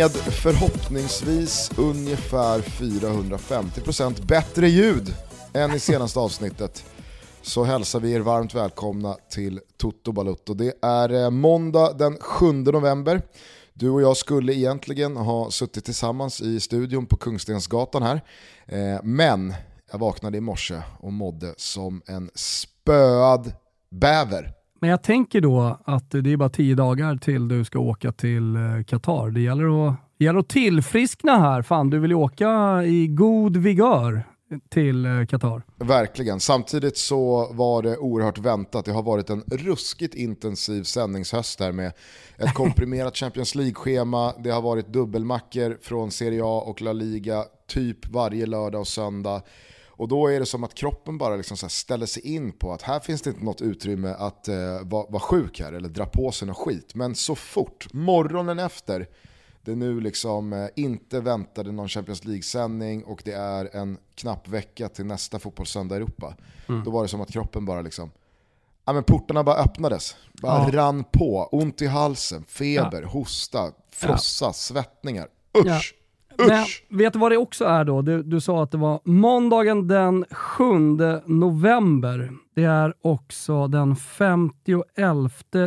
Med förhoppningsvis ungefär 450% bättre ljud än i senaste avsnittet så hälsar vi er varmt välkomna till Toto Balutto. Det är eh, måndag den 7 november. Du och jag skulle egentligen ha suttit tillsammans i studion på Kungstensgatan här. Eh, men jag vaknade i morse och mådde som en spöad bäver. Men jag tänker då att det är bara tio dagar till du ska åka till eh, Qatar. Det gäller att, det gäller att tillfriskna här. Fan, du vill ju åka i god vigör till eh, Qatar. Verkligen. Samtidigt så var det oerhört väntat. Det har varit en ruskigt intensiv sändningshöst här med ett komprimerat Champions League-schema. Det har varit dubbelmackor från Serie A och La Liga typ varje lördag och söndag. Och då är det som att kroppen bara liksom ställer sig in på att här finns det inte något utrymme att eh, vara var sjuk här eller dra på sig något skit. Men så fort, morgonen efter, det nu liksom eh, inte väntade någon Champions League-sändning och det är en knapp vecka till nästa fotbollssöndag i Europa. Mm. Då var det som att kroppen bara liksom, ja men portarna bara öppnades. Bara ja. rann på, ont i halsen, feber, ja. hosta, frossa, ja. svettningar. Usch! Men vet du vad det också är då? Du, du sa att det var måndagen den 7 november. Det är också den 51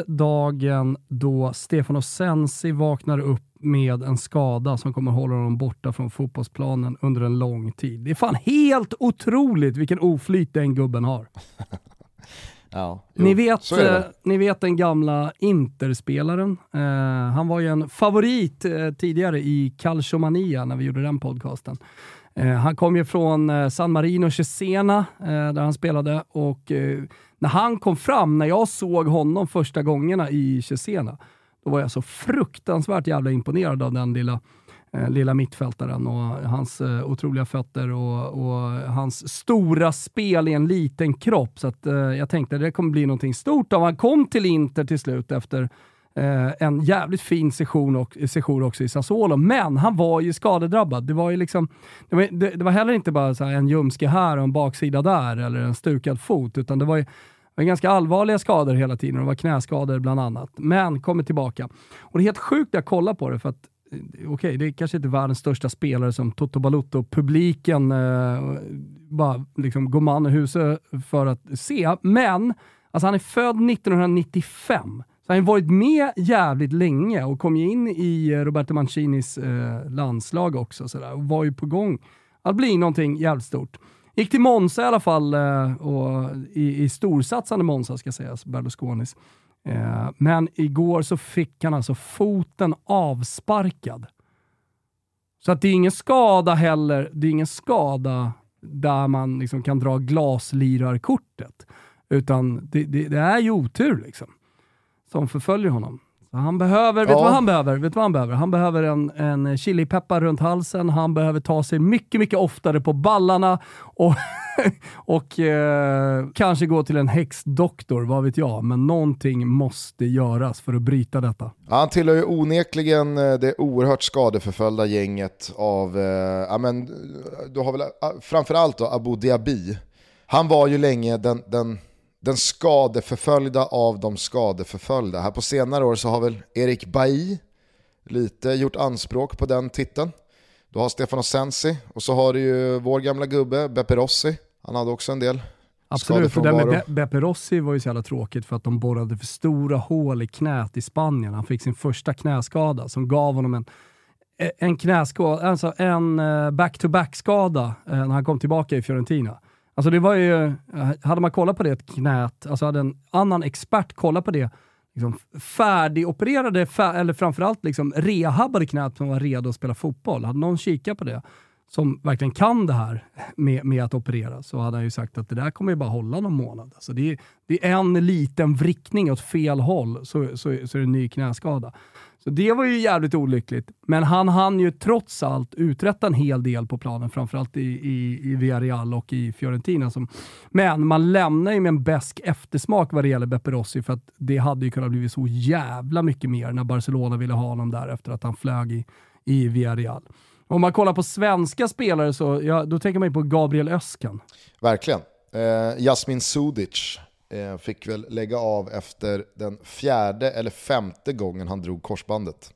dagen då Stefano Sensi vaknar upp med en skada som kommer hålla honom borta från fotbollsplanen under en lång tid. Det är fan helt otroligt vilken oflyt den gubben har. Ja, jo, ni, vet, eh, ni vet den gamla Interspelaren. Eh, han var ju en favorit eh, tidigare i Calciomania när vi gjorde den podcasten. Eh, han kom ju från eh, San Marino Cesena eh, där han spelade och när han kom fram, när jag såg honom första gångerna i Cesena, då var jag så fruktansvärt jävla imponerad av den lilla Eh, lilla mittfältaren och hans eh, otroliga fötter och, och, hans stora spel i en liten kropp. Så att, eh, jag tänkte att det kommer bli någonting stort om Han kom till Inter till slut efter eh, en jävligt fin session, och, session också i Sassuolo, men han var ju skadedrabbad. Det var ju liksom, det var, det, det var heller inte bara så en ljumske här och en baksida där eller en stukad fot, utan det var ju det var ganska allvarliga skador hela tiden. Det var knäskador bland annat. Men kommer tillbaka. Och det är helt sjukt att kolla på det, för att Eh, okej, okay, det är kanske inte världens största spelare som Toto Balutto. Publiken eh, bara liksom går man i huset för att se, men alltså han är född 1995. Så han har varit med jävligt länge och kom ju in i Roberto Mancinis eh, landslag också sådär, och var ju på gång att bli någonting jävligt stort. Gick till Monza i alla fall, eh, och i, i storsatsande Monza ska sägas, Berlusconis. Eh, men igår så fick han alltså foten avsparkad. Så att det är ingen skada heller. Det är ingen skada där man liksom kan dra glaslirarkortet. Utan det, det, det, är ju otur liksom, som förföljer honom. Så han behöver, ja. vet du vad han behöver? Vet vad han behöver? Han behöver en, en chilipeppar runt halsen, han behöver ta sig mycket, mycket oftare på ballarna och och eh, kanske gå till en häxdoktor, vad vet jag. Men någonting måste göras för att bryta detta. Ja, han tillhör ju onekligen eh, det oerhört skadeförföljda gänget av, eh, ja, men, du har väl eh, framförallt då Abu Dhabi. Han var ju länge den, den, den skadeförföljda av de skadeförföljda. Här på senare år så har väl Erik Bailly lite gjort anspråk på den titeln. Du har Stefano Sensi och så har du ju vår gamla gubbe Beppe Rossi. Han hade också en del Absolut, för det med Be Beppe Rossi var ju så jävla tråkigt för att de borrade för stora hål i knät i Spanien. Han fick sin första knäskada som gav honom en, en knäskada, alltså en eh, back-to-back-skada eh, när han kom tillbaka i Fiorentina. Alltså det var ju, eh, hade man kollat på det knät, alltså hade en annan expert kollat på det liksom färdigopererade, fär, eller framförallt liksom rehabbade knät som var redo att spela fotboll. Hade någon kikat på det, som verkligen kan det här med, med att operera, så hade han ju sagt att det där kommer ju bara hålla någon månad. Alltså det, är, det är en liten vrickning åt fel håll, så, så, så är det en ny knäskada. Så det var ju jävligt olyckligt. Men han hann ju trots allt uträtta en hel del på planen, framförallt i, i, i Villarreal och i Fiorentina. Som, men man lämnar ju med en besk eftersmak vad det gäller Beppe Rossi, för att det hade ju kunnat bli så jävla mycket mer när Barcelona ville ha honom där efter att han flög i, i Villarreal. Om man kollar på svenska spelare så ja, då tänker man ju på Gabriel Öskan. Verkligen. Eh, Jasmin Sudic eh, fick väl lägga av efter den fjärde eller femte gången han drog korsbandet.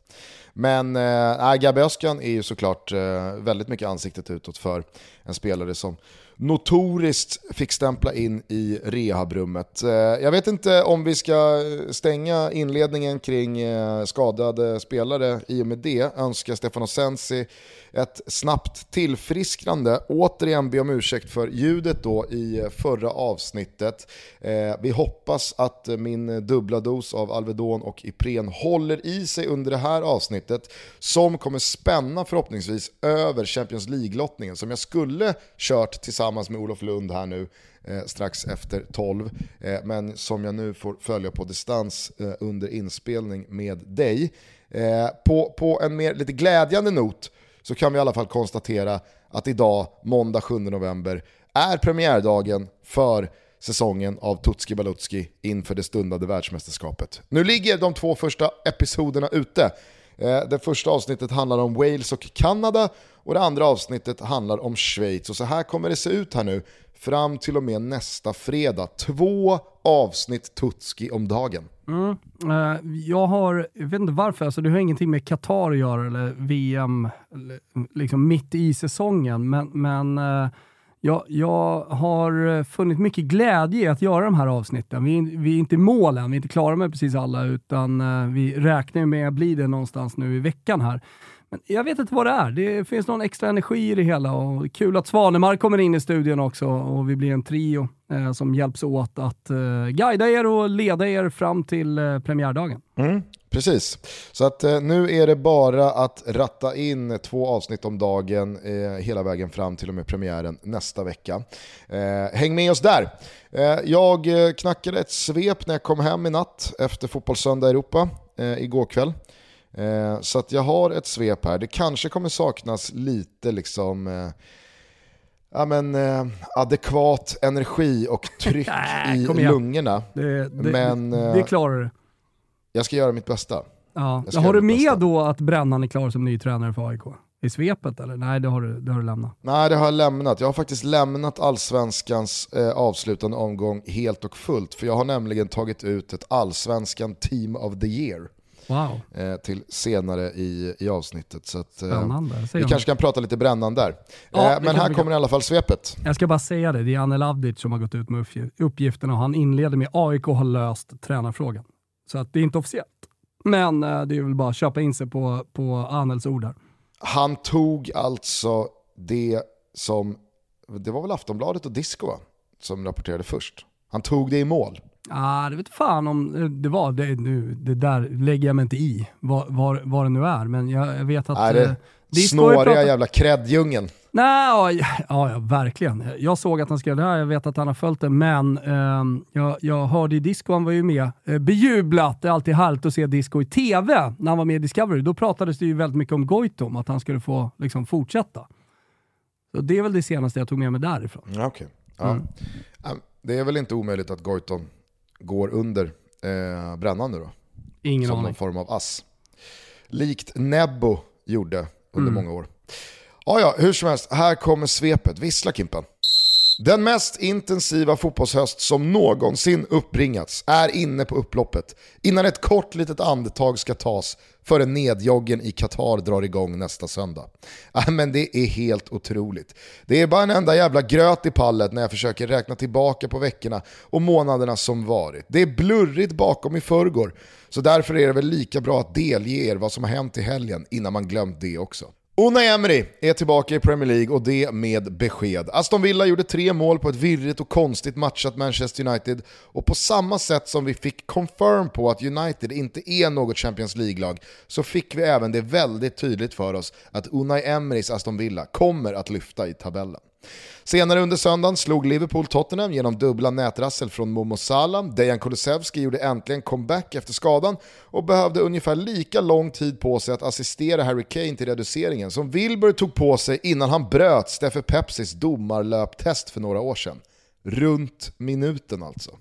Men eh, Gabi Öskan är ju såklart eh, väldigt mycket ansiktet utåt för en spelare som notoriskt fick stämpla in i rehabrummet. Eh, jag vet inte om vi ska stänga inledningen kring eh, skadade spelare i och med det. Önskar Stefano Sensi ett snabbt tillfrisknande. Återigen be om ursäkt för ljudet då i förra avsnittet. Eh, vi hoppas att min dubbla dos av Alvedon och Ipren håller i sig under det här avsnittet som kommer spänna förhoppningsvis över Champions League-lottningen som jag skulle kört tillsammans tillsammans med Olof Lund här nu eh, strax efter 12 eh, men som jag nu får följa på distans eh, under inspelning med dig. Eh, på, på en mer lite glädjande not så kan vi i alla fall konstatera att idag, måndag 7 november, är premiärdagen för säsongen av Tutski Balutski inför det stundande världsmästerskapet. Nu ligger de två första episoderna ute. Eh, det första avsnittet handlar om Wales och Kanada och det andra avsnittet handlar om Schweiz. Och så här kommer det se ut här nu fram till och med nästa fredag. Två avsnitt Tutski om dagen. Mm. Eh, jag har, jag vet inte varför, alltså det har ingenting med Qatar att göra eller VM liksom mitt i säsongen, men, men eh, jag, jag har eh, funnit mycket glädje i att göra de här avsnitten. Vi, vi är inte i mål än, vi är inte klara med precis alla, utan eh, vi räknar med att bli det någonstans nu i veckan här. Men jag vet inte vad det är. Det finns någon extra energi i det hela och kul att Svanemar kommer in i studion också och vi blir en trio eh, som hjälps åt att eh, guida er och leda er fram till eh, premiärdagen. Mm, precis, så att eh, nu är det bara att ratta in två avsnitt om dagen eh, hela vägen fram till och med premiären nästa vecka. Eh, häng med oss där. Eh, jag eh, knackade ett svep när jag kom hem i natt efter Fotbollssöndag Europa igår kväll. Eh, så att jag har ett svep här. Det kanske kommer saknas lite liksom, eh, ja, men, eh, adekvat energi och tryck i lungorna. Det, det, men, det, det klarar du. Jag ska göra mitt bästa. Ja. Har du med bästa. då att Brännan är klar som ny tränare för AIK? I svepet eller? Nej, det har, du, det har du lämnat. Nej, det har jag lämnat. Jag har faktiskt lämnat allsvenskans eh, avslutande omgång helt och fullt. För jag har nämligen tagit ut ett allsvenskan team of the year. Wow. Eh, till senare i, i avsnittet. Så att, eh, vi kanske kan prata lite brännan där. Ja, eh, men här kommer i alla fall svepet. Jag ska bara säga det, det är Anel Avdic som har gått ut med uppgifterna och han inleder med AIK har löst tränarfrågan. Så att det är inte officiellt. Men det är väl bara att köpa in sig på, på Anels ord här. Han tog alltså det som, det var väl Aftonbladet och Disco som rapporterade först. Han tog det i mål. Ah, det vet fan om det var. Det, nu, det där lägger jag mig inte i, vad, var, var det nu är. Men jag, jag vet att... Nej, det, eh, snåriga pratat... jävla kreddjungeln. Nej, ja, ja, verkligen. Jag såg att han skrev det här, jag vet att han har följt det, men eh, jag, jag hörde i Disco, han var ju med, eh, bejublat. Det är alltid härligt att se Disco i TV när han var med i Discovery. Då pratades det ju väldigt mycket om Goitom, att han skulle få liksom, fortsätta. Så det är väl det senaste jag tog med mig därifrån. Ja, okay. ja. Mm. Det är väl inte omöjligt att Goitom går under eh, brännan nu då. Ingen Som aning. någon form av ass. Likt Nebbo gjorde under mm. många år. Ja, ja, hur som helst, här kommer svepet. Vissla Kimpen. Den mest intensiva fotbollshöst som någonsin uppbringats är inne på upploppet innan ett kort litet andetag ska tas före nedjoggen i Qatar drar igång nästa söndag. Äh, men det är helt otroligt. Det är bara en enda jävla gröt i pallet när jag försöker räkna tillbaka på veckorna och månaderna som varit. Det är blurrigt bakom i förrgår, så därför är det väl lika bra att delge er vad som har hänt i helgen innan man glömt det också. Unai Emery är tillbaka i Premier League och det med besked. Aston Villa gjorde tre mål på ett virrigt och konstigt matchat Manchester United och på samma sätt som vi fick confirm på att United inte är något Champions League-lag så fick vi även det väldigt tydligt för oss att Unai Emerys Aston Villa kommer att lyfta i tabellen. Senare under söndagen slog Liverpool Tottenham genom dubbla nätrassel från Momo Salah. Dejan Kulusevski gjorde äntligen comeback efter skadan och behövde ungefär lika lång tid på sig att assistera Harry Kane till reduceringen som Wilbur tog på sig innan han bröt Steffe Pepsis domarlöptest för några år sedan. Runt minuten alltså.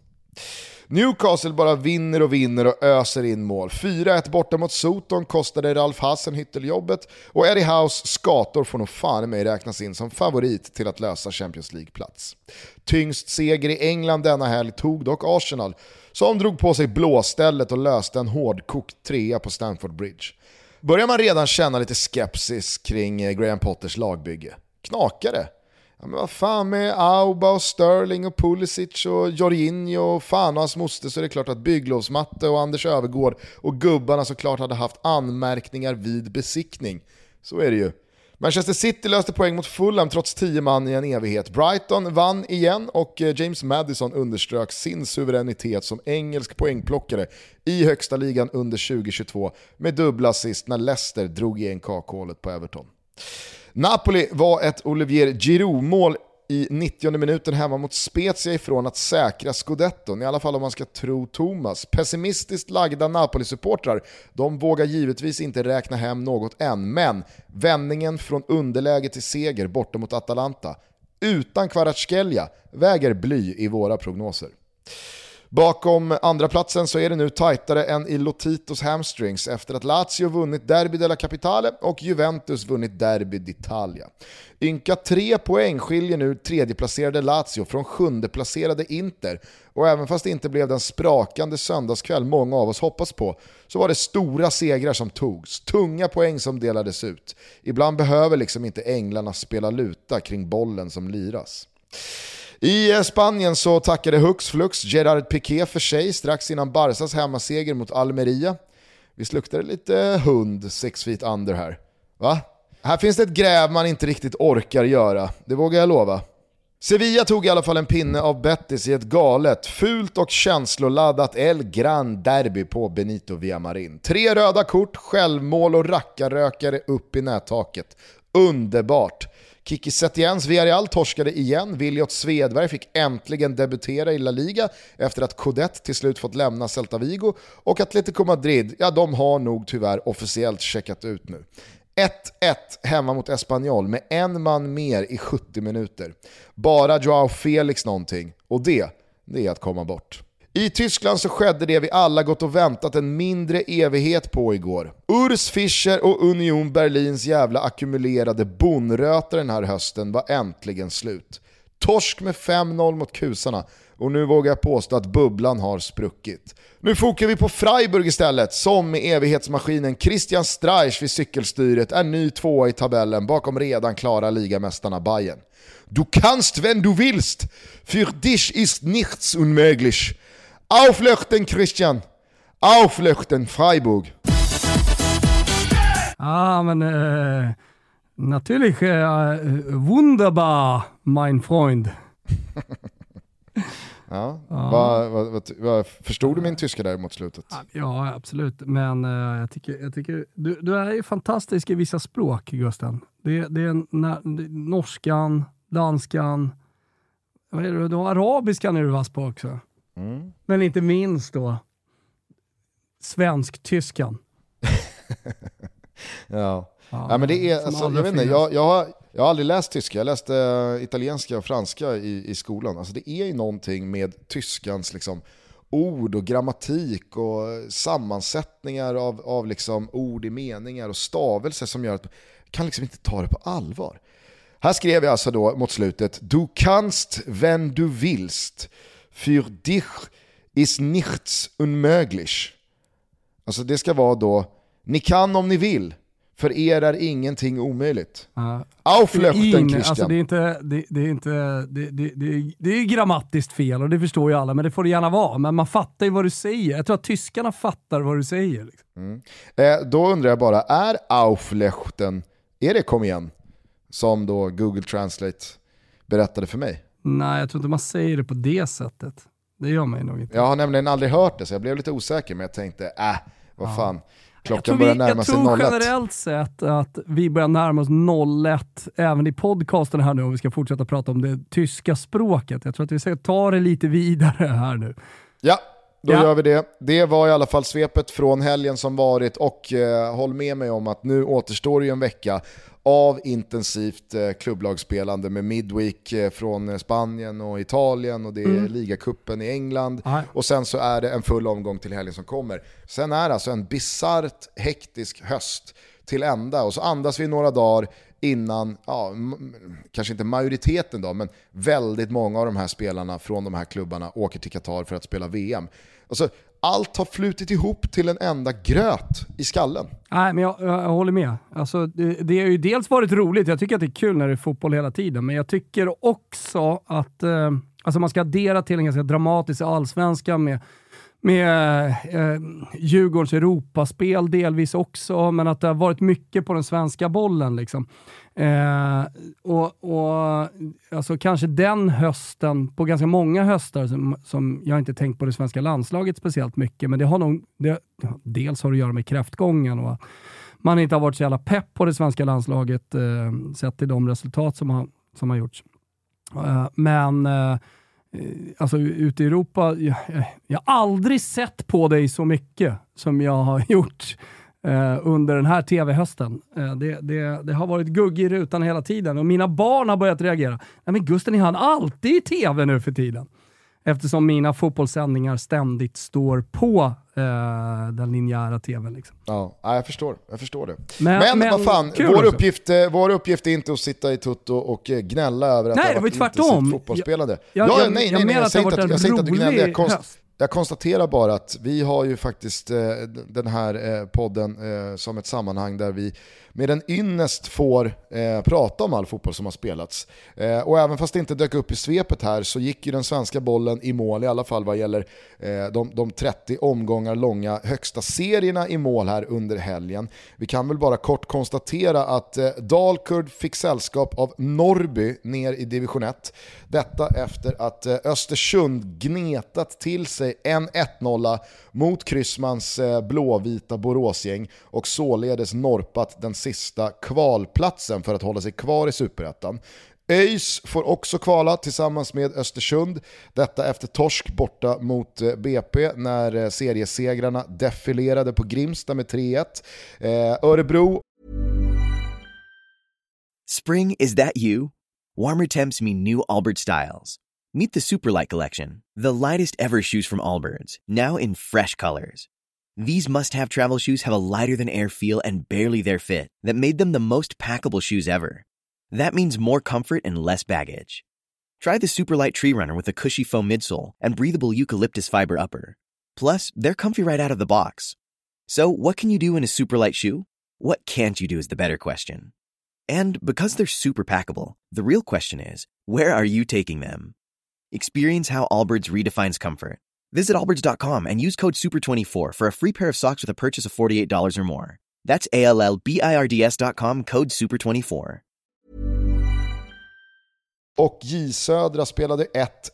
Newcastle bara vinner och vinner och öser in mål. 4-1 borta mot Soton kostade Ralf Hassen jobbet och Eddie House skator får nog fan mig räknas in som favorit till att lösa Champions League-plats. Tyngst seger i England denna helg tog dock Arsenal som drog på sig blåstället och löste en hårdkokt trea på Stamford Bridge. Börjar man redan känna lite skepsis kring eh, Graham Potters lagbygge? Knakar det? Ja, men vad fan med Auba och Sterling och Pulisic och Jorginho och fan och hans moster så är det klart att Bygglovsmatte och Anders Övergård och gubbarna såklart hade haft anmärkningar vid besiktning. Så är det ju. Manchester City löste poäng mot Fulham trots 10 man i en evighet. Brighton vann igen och eh, James Madison underströk sin suveränitet som engelsk poängplockare i högsta ligan under 2022 med dubbla assist när Leicester drog igen kakhålet på Everton. Napoli var ett Olivier Giroud-mål i 90 minuten hemma mot Spezia ifrån att säkra scudetton, i alla fall om man ska tro Thomas. Pessimistiskt lagda Napoli-supportrar, de vågar givetvis inte räkna hem något än, men vändningen från underläge till seger borta mot Atalanta, utan Kvaratskhelia, väger bly i våra prognoser. Bakom andra platsen så är det nu tajtare än i Lotitos hamstrings efter att Lazio vunnit Derby della Capitale och Juventus vunnit Derby d'Italia. Ynka tre poäng skiljer nu tredjeplacerade Lazio från sjundeplacerade Inter och även fast det inte blev den sprakande söndagskväll många av oss hoppas på så var det stora segrar som togs, tunga poäng som delades ut. Ibland behöver liksom inte änglarna spela luta kring bollen som liras. I Spanien så tackade hux flux Gerard Piqué för sig strax innan Barsas hemmaseger mot Almeria. Visst luktar det lite hund, six feet under här? Va? Här finns det ett gräv man inte riktigt orkar göra, det vågar jag lova. Sevilla tog i alla fall en pinne av Betis i ett galet, fult och känsloladdat El Gran Derby på Benito Villamarin. Tre röda kort, självmål och rackarrökare upp i nättaket. Underbart! Kiki Setiens Villarreal torskade igen, Viljot Svedberg fick äntligen debutera i La Liga efter att Codet till slut fått lämna Celta Vigo och Atletico Madrid, ja de har nog tyvärr officiellt checkat ut nu. 1-1 hemma mot Espanyol med en man mer i 70 minuter. Bara Joao Felix någonting, och det, det är att komma bort. I Tyskland så skedde det vi alla gått och väntat en mindre evighet på igår. Urs Fischer och Union Berlins jävla ackumulerade bonröta den här hösten var äntligen slut. Torsk med 5-0 mot kusarna och nu vågar jag påstå att bubblan har spruckit. Nu fokar vi på Freiburg istället, som med evighetsmaskinen Christian Streich vid cykelstyret är ny tvåa i tabellen bakom redan klara ligamästarna Bayern. Du kannst wenn du willst, für dich ist nichts unmöglich. Auflöchten Christian! Auflöchten Freiburg! Ja, men äh, natürlich äh, wunderbar, mein Freund. ja, ja. Va, va, va, förstod du min tyska där mot slutet? Ja, absolut. Men äh, jag tycker, jag tycker du, du är fantastisk i vissa språk, Gusten. Det, det är när, det, norskan, danskan, vad är det, du har arabiskan är du vass på också. Mm. Men inte minst då svensk-tyskan. ja. Ja, ja, men det är, alltså, jag, vet inte, jag, jag, har, jag har aldrig läst tyska, jag läste uh, italienska och franska i, i skolan. Alltså, det är ju någonting med tyskans liksom, ord och grammatik och sammansättningar av, av liksom, ord i meningar och stavelser som gör att man kan liksom inte ta det på allvar. Här skrev jag alltså då mot slutet, du kannst wenn du willst. Für dich ist nichts unmöglich. Alltså det ska vara då, ni kan om ni vill, för er är ingenting omöjligt. Uh, Auflöchten Christian. Alltså det är inte, det, det är inte, det, det, det, det är grammatiskt fel och det förstår ju alla, men det får det gärna vara. Men man fattar ju vad du säger. Jag tror att tyskarna fattar vad du säger. Liksom. Mm. Eh, då undrar jag bara, är Auflöchten, är det kom igen? Som då Google Translate berättade för mig. Nej, jag tror inte man säger det på det sättet. Det gör man ju nog inte. Jag har nämligen aldrig hört det, så jag blev lite osäker, men jag tänkte, äh, vad ja. fan. Klockan börjar närma sig 01. Jag tror generellt sett att vi börjar närma oss 01 även i podcasten här nu om vi ska fortsätta prata om det tyska språket. Jag tror att vi ska ta det lite vidare här nu. Ja, då ja. gör vi det. Det var i alla fall svepet från helgen som varit och eh, håll med mig om att nu återstår ju en vecka av intensivt eh, klubblagsspelande med Midweek eh, från Spanien och Italien och det är mm. ligacupen i England Aj. och sen så är det en full omgång till helgen som kommer. Sen är det alltså en bisarrt hektisk höst till ända och så andas vi några dagar innan, ja, kanske inte majoriteten då, men väldigt många av de här spelarna från de här klubbarna åker till Qatar för att spela VM. Alltså, allt har flutit ihop till en enda gröt i skallen. Nej, men jag, jag håller med. Alltså, det, det har ju dels varit roligt, jag tycker att det är kul när det är fotboll hela tiden, men jag tycker också att eh, alltså man ska addera till en ganska dramatisk allsvenska med med eh, Djurgårdens Europaspel delvis också, men att det har varit mycket på den svenska bollen. Liksom. Eh, och, och alltså Kanske den hösten, på ganska många höstar, som, som jag inte tänkt på det svenska landslaget speciellt mycket, men det har nog, det, dels har det att göra med kräftgången och man inte har varit så jävla pepp på det svenska landslaget eh, sett till de resultat som har, som har gjorts. Eh, men Eh, Eh, alltså ute i Europa, jag, jag har aldrig sett på dig så mycket som jag har gjort eh, under den här tv-hösten. Eh, det, det, det, har varit gugg i rutan hela tiden och mina barn har börjat reagera. Nej men Gusten, är han alltid i tv nu för tiden? Eftersom mina fotbollssändningar ständigt står på eh, den linjära tvn. Liksom. Ja, jag förstår, jag förstår det. Men, men, men vad fan, vår uppgift, eh, vår uppgift är inte att sitta i tutto och eh, gnälla över att nej, det varit tvärtom. fotbollsspelande. Jag, jag, ja, nej, nej, nej, jag, jag, säger inte att, jag inte att du gnäller, jag, konst, jag konstaterar bara att vi har ju faktiskt eh, den här eh, podden som ett sammanhang där vi med en ynnest får eh, prata om all fotboll som har spelats. Eh, och även fast det inte dök upp i svepet här så gick ju den svenska bollen i mål, i alla fall vad gäller eh, de, de 30 omgångar långa högsta serierna i mål här under helgen. Vi kan väl bara kort konstatera att eh, Dalkurd fick sällskap av Norby ner i division 1. Detta efter att eh, Östersund gnetat till sig en 1-0 mot Kryssmans eh, blåvita Boråsgäng och således norpat den sista kvalplatsen för att hålla sig kvar i Superettan. ÖIS får också kvala tillsammans med Östersund. Detta efter torsk borta mot eh, BP när eh, seriesegrarna defilerade på Grimsta med 3-1. Eh, Örebro... Spring, is that you? Warmer temps mean new Albert styles. Meet the Superlight Collection, the lightest ever shoes from Allbirds, now in fresh colors. These must have travel shoes have a lighter than air feel and barely their fit that made them the most packable shoes ever. That means more comfort and less baggage. Try the Superlight Tree Runner with a cushy foam midsole and breathable eucalyptus fiber upper. Plus, they're comfy right out of the box. So, what can you do in a superlight shoe? What can't you do is the better question. And because they're super packable, the real question is where are you taking them? Experience how Allbirds redefines comfort Visit Allbirds.com and use code SUPER24 for a free pair of socks with a purchase of $48 or more. That's A-L-L-B-I-R-D-S.com, code SUPER24. Och J Södra spelade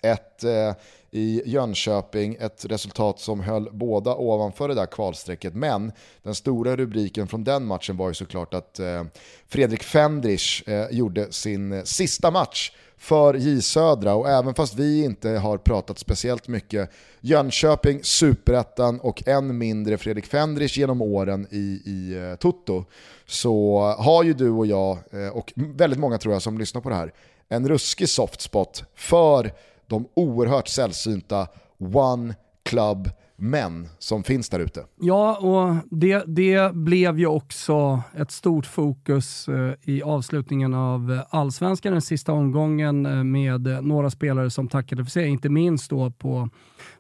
1-1 eh, i Jönköping, ett resultat som höll båda ovanför det där kvalstrecket. Men den stora rubriken från den matchen var ju såklart att eh, Fredrik Fendrich eh, gjorde sin eh, sista match för J Södra. Och även fast vi inte har pratat speciellt mycket Jönköping, Superettan och än mindre Fredrik Fendrich genom åren i, i uh, Toto så har ju du och jag eh, och väldigt många tror jag som lyssnar på det här en ruskig soft spot för de oerhört sällsynta One Club män som finns där ute. Ja, och det, det blev ju också ett stort fokus eh, i avslutningen av allsvenskan den sista omgången eh, med några spelare som tackade för sig, inte minst då på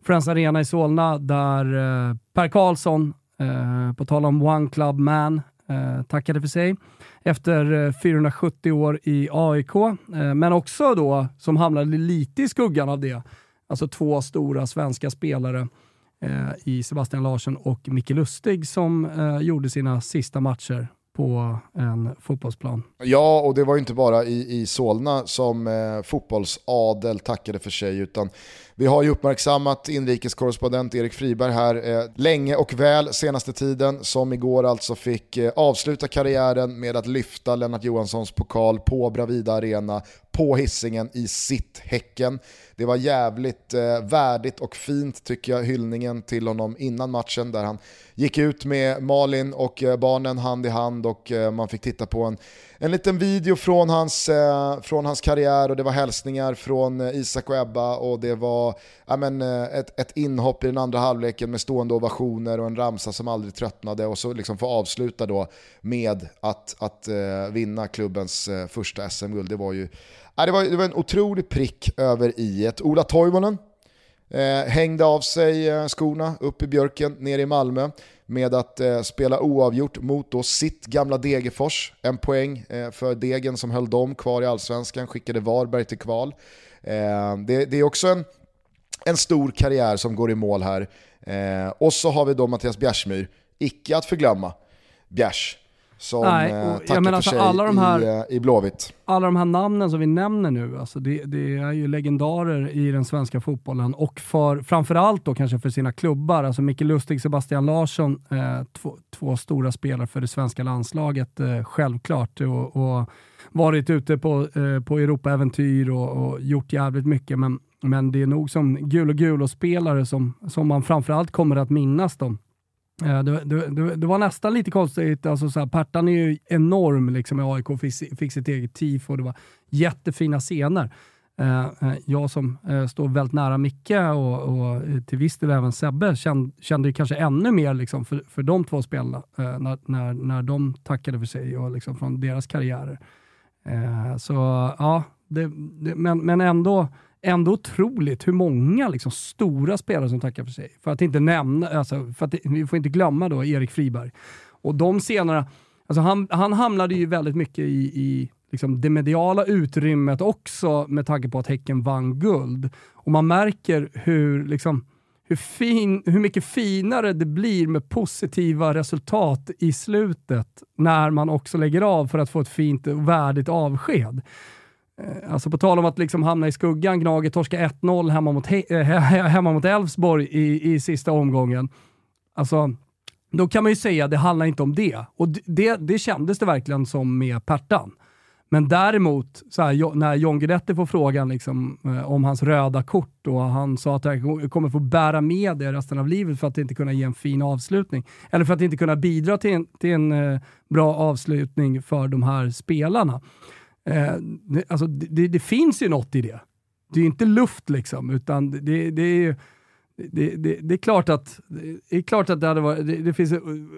Friends Arena i Solna där eh, Per Karlsson, eh, på tal om One Club Man, eh, tackade för sig efter eh, 470 år i AIK, men också då som hamnade lite i skuggan av det, alltså två stora svenska spelare. Eh, i Sebastian Larsson och Micke Lustig som eh, gjorde sina sista matcher på en fotbollsplan. Ja, och det var ju inte bara i, i Solna som eh, fotbollsadel tackade för sig, utan vi har ju uppmärksammat inrikeskorrespondent Erik Friberg här eh, länge och väl senaste tiden, som igår alltså fick eh, avsluta karriären med att lyfta Lennart Johanssons pokal på Bravida Arena på hissingen i sitt Häcken. Det var jävligt eh, värdigt och fint tycker jag, hyllningen till honom innan matchen där han gick ut med Malin och eh, barnen hand i hand och eh, man fick titta på en, en liten video från hans, eh, från hans karriär och det var hälsningar från eh, Isak och Ebba och det var ja, men, eh, ett, ett inhopp i den andra halvleken med stående ovationer och en ramsa som aldrig tröttnade och så liksom få avsluta då med att, att eh, vinna klubbens eh, första SM-guld. Det var ju ja, det var, det var en otrolig prick över i ett. Ola Toivonen eh, hängde av sig eh, skorna upp i björken ner i Malmö med att eh, spela oavgjort mot då sitt gamla Degerfors. En poäng eh, för Degen som höll dem kvar i allsvenskan, skickade Varberg till kval. Eh, det, det, är också en, en stor karriär som går i mål här. Eh, och så har vi då Mattias Bjärsmyr, icke att förglömma, Bjärs som Nej, eh, tackar för alltså sig alla de här, i, eh, i Blåvitt. Alla de här namnen som vi nämner nu, alltså det, det, är ju legendarer i den svenska fotbollen och för, framförallt då kanske för sina klubbar. Alltså Micke Lustig, Sebastian Larsson, eh, två, två, stora spelare för det svenska landslaget, eh, självklart. Och, och, varit ute på, eh, på Europa-äventyr och, och, gjort jävligt mycket. Men, men det är nog som gul och gul och spelare som, som man framförallt kommer att minnas dem. Eh, det, det, det, var nästan lite konstigt. Alltså så här, Pertan är ju enorm liksom, i AIK, fick, fick sitt eget tifo. och Det var jättefina scener. Eh, eh, jag som står väldigt nära Micke och, och till viss del även Sebbe kände, kände ju kanske ännu mer liksom, för, för de två spelarna när, när, när de tackade för sig och liksom, från deras karriärer. så ja, det, men, men ändå ändå otroligt hur många liksom, stora spelare som tackar för sig. För att inte nämna, alltså, för att, vi får inte glömma då Erik Friberg. Och de senare, alltså han, han hamnade ju väldigt mycket i, i liksom det mediala utrymmet också med tanke på att Häcken vann guld. Och man märker hur, liksom, hur, fin, hur mycket finare det blir med positiva resultat i slutet när man också lägger av för att få ett fint och värdigt avsked. Eh, alltså på tal om att liksom hamna i skuggan, Gnaget torska 1-0 hemma mot, eh, hemma mot Elfsborg i, i sista omgången. Alltså, då kan man ju säga att det handlar inte om det. Och det, det kändes det verkligen som med Pertan. Men däremot, så här, när John Guidetti får frågan liksom, eh, om hans röda kort och han sa att han kommer få bära med det resten av livet för att inte kunna ge en fin avslutning. Eller för att inte kunna bidra till en, till en bra avslutning för de här spelarna. Eh, alltså, det, alltså, det, det, finns ju något i det. Det är inte luft liksom, utan det, det är det, det, det, är klart att, det, är klart att det, hade varit, det, det, finns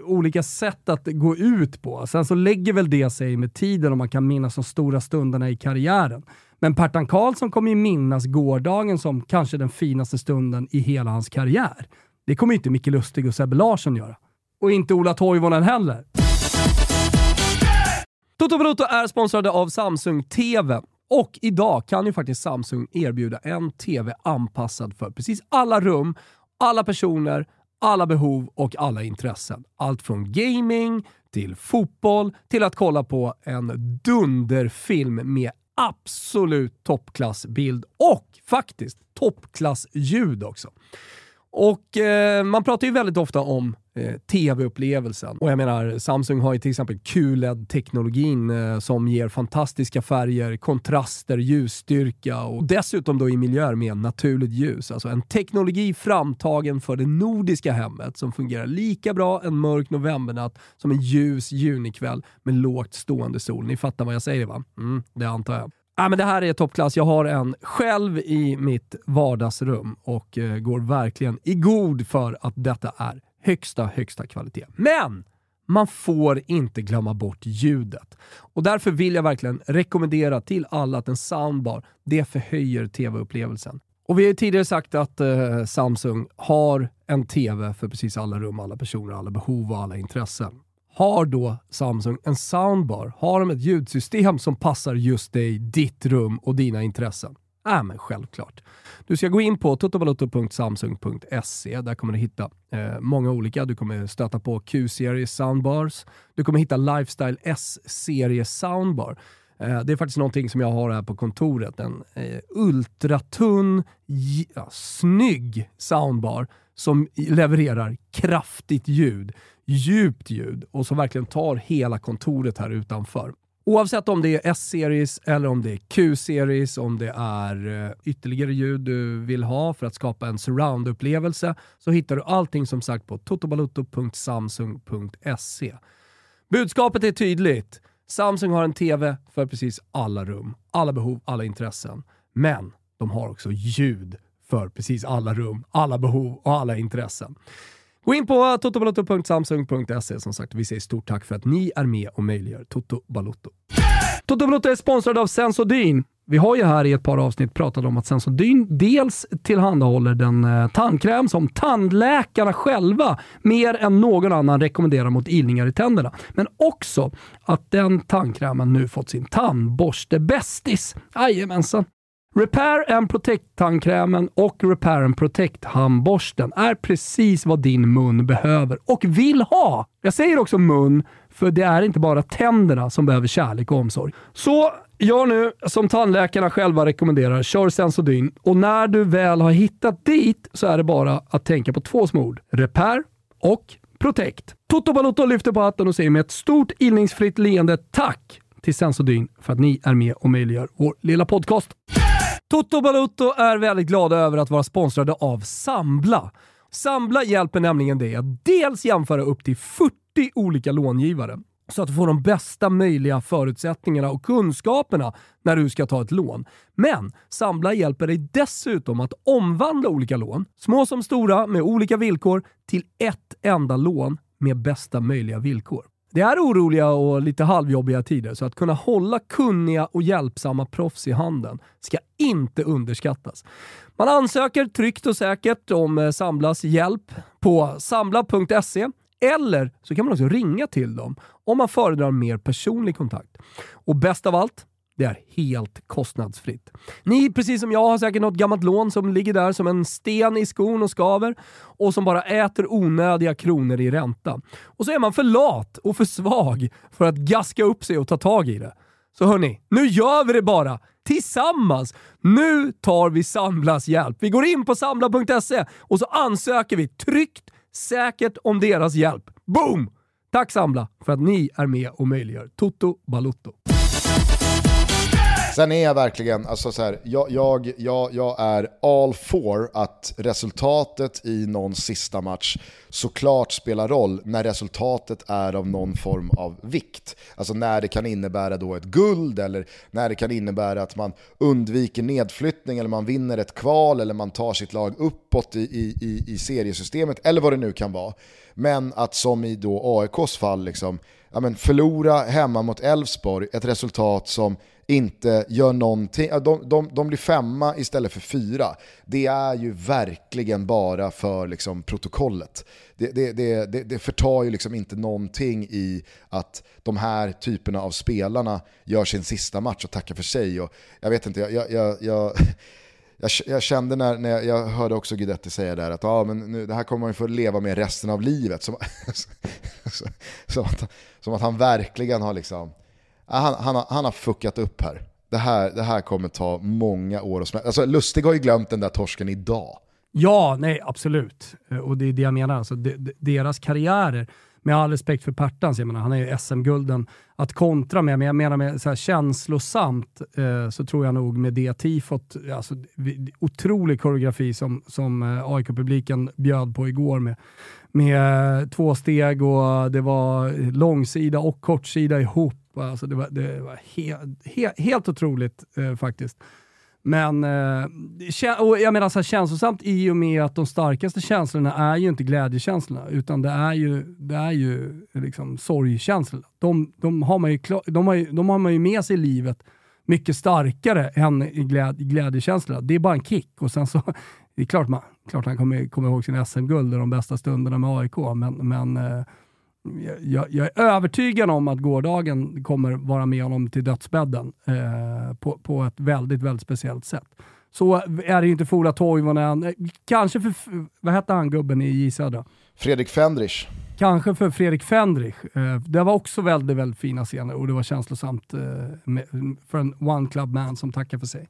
olika sätt att gå ut på. Sen så lägger väl det sig med tiden om man kan minnas de stora stunderna i karriären. Men Pertan Karlsson kommer ju minnas gårdagen som kanske den finaste stunden i hela hans karriär. Det kommer ju inte Micke Lustig och Sebbe Larsson göra. Och inte Ola Toivonen heller. Toto Bruto är sponsrade av Samsung TV. Och idag kan ju faktiskt Samsung erbjuda en TV anpassad för precis alla rum, alla personer, alla behov och alla intressen. Allt från gaming till fotboll till att kolla på en dunderfilm med absolut toppklassbild och faktiskt toppklassljud också. Och eh, man pratar ju väldigt ofta om eh, tv-upplevelsen. Och jag menar, Samsung har ju till exempel QLED-teknologin eh, som ger fantastiska färger, kontraster, ljusstyrka och dessutom då i miljöer med naturligt ljus. Alltså en teknologi framtagen för det nordiska hemmet som fungerar lika bra en mörk novembernatt som en ljus junikväll med lågt stående sol. Ni fattar vad jag säger va? Mm, det antar jag. Ja, men det här är toppklass. Jag har en själv i mitt vardagsrum och eh, går verkligen i god för att detta är högsta, högsta kvalitet. Men man får inte glömma bort ljudet. Och därför vill jag verkligen rekommendera till alla att en soundbar, det förhöjer tv-upplevelsen. Och vi har ju tidigare sagt att eh, Samsung har en tv för precis alla rum, alla personer, alla behov och alla intressen. Har då Samsung en soundbar? Har de ett ljudsystem som passar just dig, ditt rum och dina intressen? Ja, men självklart. Du ska gå in på totovaluto.samsung.se. Där kommer du hitta eh, många olika. Du kommer stöta på Q-serie soundbars. Du kommer hitta Lifestyle S-serie soundbar. Eh, det är faktiskt någonting som jag har här på kontoret. En eh, ultratunn, ja, snygg soundbar som levererar kraftigt ljud, djupt ljud och som verkligen tar hela kontoret här utanför. Oavsett om det är S-series eller om det är Q-series, om det är eh, ytterligare ljud du vill ha för att skapa en surround-upplevelse så hittar du allting som sagt på totobaluto.samsung.se. Budskapet är tydligt. Samsung har en TV för precis alla rum, alla behov, alla intressen. Men de har också ljud för precis alla rum, alla behov och alla intressen. Gå in på totobalotto.samsung.se. som sagt. Vi säger stort tack för att ni är med och möjliggör Toto Balotto. Toto Balotto är sponsrad av Sensodyne. Vi har ju här i ett par avsnitt pratat om att Sensodyne dels tillhandahåller den eh, tandkräm som tandläkarna själva mer än någon annan rekommenderar mot ilningar i tänderna. Men också att den tandkrämen nu fått sin tandborste-bästis. Jajamensan. Repair and Protect-tandkrämen och Repair and Protect-handborsten är precis vad din mun behöver och vill ha. Jag säger också mun, för det är inte bara tänderna som behöver kärlek och omsorg. Så gör nu som tandläkarna själva rekommenderar, kör Sensodyne och när du väl har hittat dit så är det bara att tänka på två små ord. Repair och Protect. Toto Balotto lyfter på hatten och säger med ett stort ilningsfritt leende tack till Sensodyne för att ni är med och möjliggör vår lilla podcast. Toto Balutto är väldigt glada över att vara sponsrade av Sambla. Sambla hjälper nämligen dig att dels jämföra upp till 40 olika långivare så att du får de bästa möjliga förutsättningarna och kunskaperna när du ska ta ett lån. Men Sambla hjälper dig dessutom att omvandla olika lån, små som stora med olika villkor, till ett enda lån med bästa möjliga villkor. Det är oroliga och lite halvjobbiga tider, så att kunna hålla kunniga och hjälpsamma proffs i handen ska inte underskattas. Man ansöker tryggt och säkert om eh, Samblas hjälp på sambla.se eller så kan man också ringa till dem om man föredrar mer personlig kontakt. Och bäst av allt, det är helt kostnadsfritt. Ni, precis som jag, har säkert något gammalt lån som ligger där som en sten i skon och skaver och som bara äter onödiga kronor i ränta. Och så är man för lat och för svag för att gaska upp sig och ta tag i det. Så hörni, nu gör vi det bara! Tillsammans! Nu tar vi Samblas hjälp. Vi går in på samla.se och så ansöker vi tryggt, säkert om deras hjälp. Boom! Tack Sambla för att ni är med och möjliggör Toto Balutto. Sen är jag verkligen, alltså så här, jag, jag, jag, jag är all for att resultatet i någon sista match såklart spelar roll när resultatet är av någon form av vikt. Alltså när det kan innebära då ett guld eller när det kan innebära att man undviker nedflyttning eller man vinner ett kval eller man tar sitt lag uppåt i, i, i seriesystemet eller vad det nu kan vara. Men att som i då AIKs fall, liksom, ja men förlora hemma mot Elfsborg, ett resultat som inte gör någonting. De, de, de blir femma istället för fyra. Det är ju verkligen bara för liksom, protokollet. Det, det, det, det, det förtar ju liksom inte någonting i att de här typerna av spelarna gör sin sista match och tackar för sig. Och jag vet inte, jag, jag, jag, jag jag, jag, kände när, när jag, jag hörde också Guidetti säga där att ah, men nu, det här kommer man ju få leva med resten av livet. Som, som, att, som att han verkligen har liksom han, han, han har fuckat upp här. Det här, det här kommer ta många år att smälta. Alltså, Lustig har ju glömt den där torsken idag. Ja, nej absolut. Eh, och det är det jag menar. Alltså, de, de, deras karriärer, med all respekt för Pertans, jag menar, han är ju SM-gulden, att kontra med, men jag menar med så här känslosamt, eh, så tror jag nog med det tifot, alltså, otrolig koreografi som, som eh, AIK-publiken bjöd på igår med, med eh, två steg och det var långsida och kortsida ihop Alltså det var, det var he, he, helt otroligt eh, faktiskt. Men eh, och jag menar så här, känslosamt i och med att de starkaste känslorna är ju inte glädjekänslorna, utan det är ju, det är ju liksom sorgkänslorna. De, de, har man ju, de, har ju, de har man ju med sig i livet mycket starkare än gläd, glädjekänslorna. Det är bara en kick och sen så, det är klart, man, klart han kommer, kommer ihåg sin SM-guld och de bästa stunderna med AIK, men, men eh, jag, jag, är övertygad om att gårdagen kommer vara med honom till dödsbädden eh, på, på ett väldigt, väldigt speciellt sätt. Så är det ju inte för Ola Toivonen, kanske för, vad hette han gubben i J Södra? Fredrik Fendrich. Kanske för Fredrik Fendrich. Eh, det var också väldigt, väldigt fina scener och det var känslosamt eh, för en one club man som tackar för sig.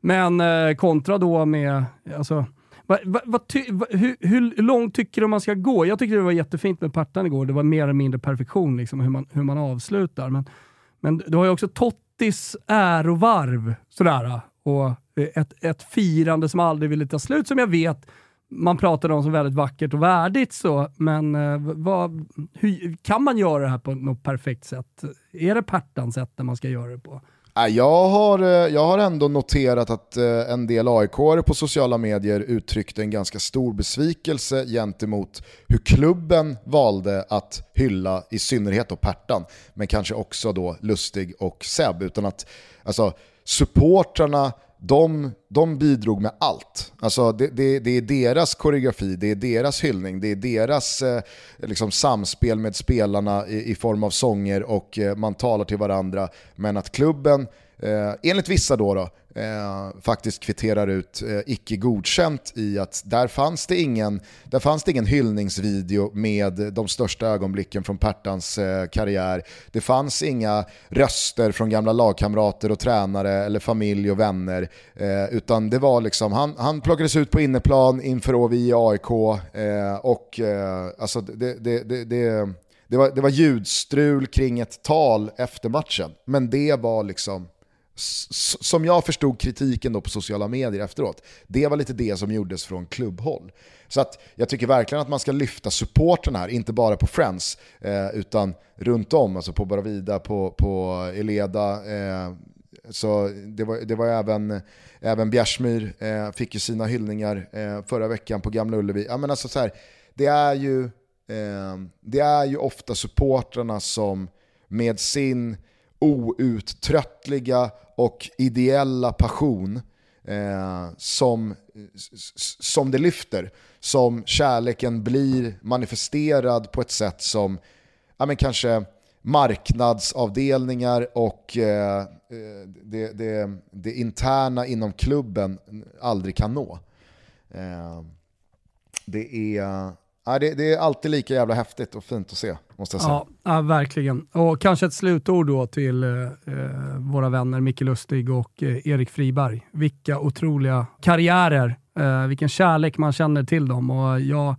Men eh, kontra då med, alltså, Va, va, va, ty, hur, hur, långt tycker du man ska gå? Jag tyckte det var jättefint med Partan igår. Det var mer eller mindre perfektion liksom, hur, man, hur man avslutar. Men, men du har ju också Tottis ärovarv sådär, och ett, ett firande som aldrig ville ta slut, som jag vet man pratar om som väldigt vackert och värdigt så, men eh, vad, hur, kan man göra det här på något perfekt sätt? Är det Pertans sätt man ska göra det på? Äh, jag har, eh, jag har ändå noterat att eh, en del aik på sociala medier uttryckte en ganska stor besvikelse gentemot hur klubben valde att hylla i synnerhet då Pertan, men kanske också då Lustig och Seb. Utan att alltså, supportrarna de, de bidrog med allt. Alltså det, det, det, är deras koreografi, det är deras hyllning, det är deras eh, liksom samspel med spelarna i, i, form av sånger och eh, man talar till varandra. Men att klubben, eh, enligt vissa då, då eh, faktiskt kvitterar ut eh, icke godkänt i att där fanns, det ingen, där fanns det ingen hyllningsvideo med de största ögonblicken från Pertans eh, karriär. Det fanns inga röster från gamla lagkamrater och tränare eller familj och vänner. Eh, utan det var liksom, han, han plockades ut på inneplan inför ÅVI i AIK eh, och eh, alltså det, det, det, det det var, det var ljudstrul kring ett tal efter matchen, men det var liksom som jag förstod kritiken då på sociala medier efteråt, det var lite det som gjordes från klubbhåll. Så att jag tycker verkligen att man ska lyfta supporten här, inte bara på Friends, eh, utan runt om, alltså på Bravida, på, på Eleda. Eh, så det var, det var även, även Bjärsmyr eh, fick ju sina hyllningar eh, förra veckan på Gamla Ullevi. Ja, men alltså så här, det, är ju, eh, det är ju ofta supportrarna som med sin outtröttliga och ideella passion eh, som, som det lyfter. Som kärleken blir manifesterad på ett sätt som ja, men kanske marknadsavdelningar och eh, det, det, det, interna inom klubben aldrig kan nå. Eh, det är Ja, det, det, är alltid lika jävla häftigt och fint att se, måste jag säga. Ja, ja verkligen. Och kanske ett slutord då till eh, eh, våra vänner Micke Lustig och eh, Erik Friberg. Vilka otroliga karriärer, eh, vilken kärlek man känner till dem. Och jag,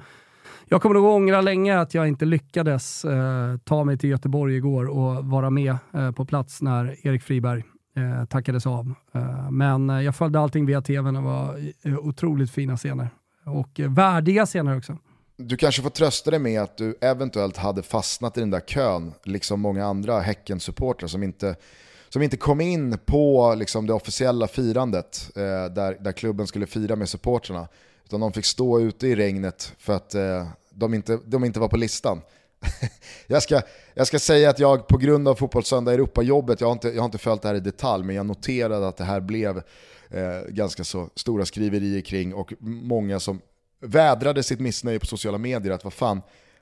jag kommer nog ångra länge att jag inte lyckades eh, ta mig till Göteborg igår och vara med eh, på plats när Erik Friberg eh, tackades av. Eh, men jag följde allting via tvn och var otroligt fina scener. Och värdiga scener också. Du kanske får trösta dig med att du eventuellt hade fastnat i den där kön, liksom många andra Häcken-supportrar som inte, som inte kom in på liksom, det officiella firandet eh, där, där klubben skulle fira med supportrarna. Utan de fick stå ute i regnet för att eh, de, inte, de inte var på listan. jag, ska, jag ska säga att jag på grund av Fotbollssöndag Europa-jobbet, jag, har inte, jag har inte följt det här i detalj, men jag noterade att det här blev eh, ganska så stora skriverier kring och många som vädrade sitt missnöje på sociala medier att vad fan,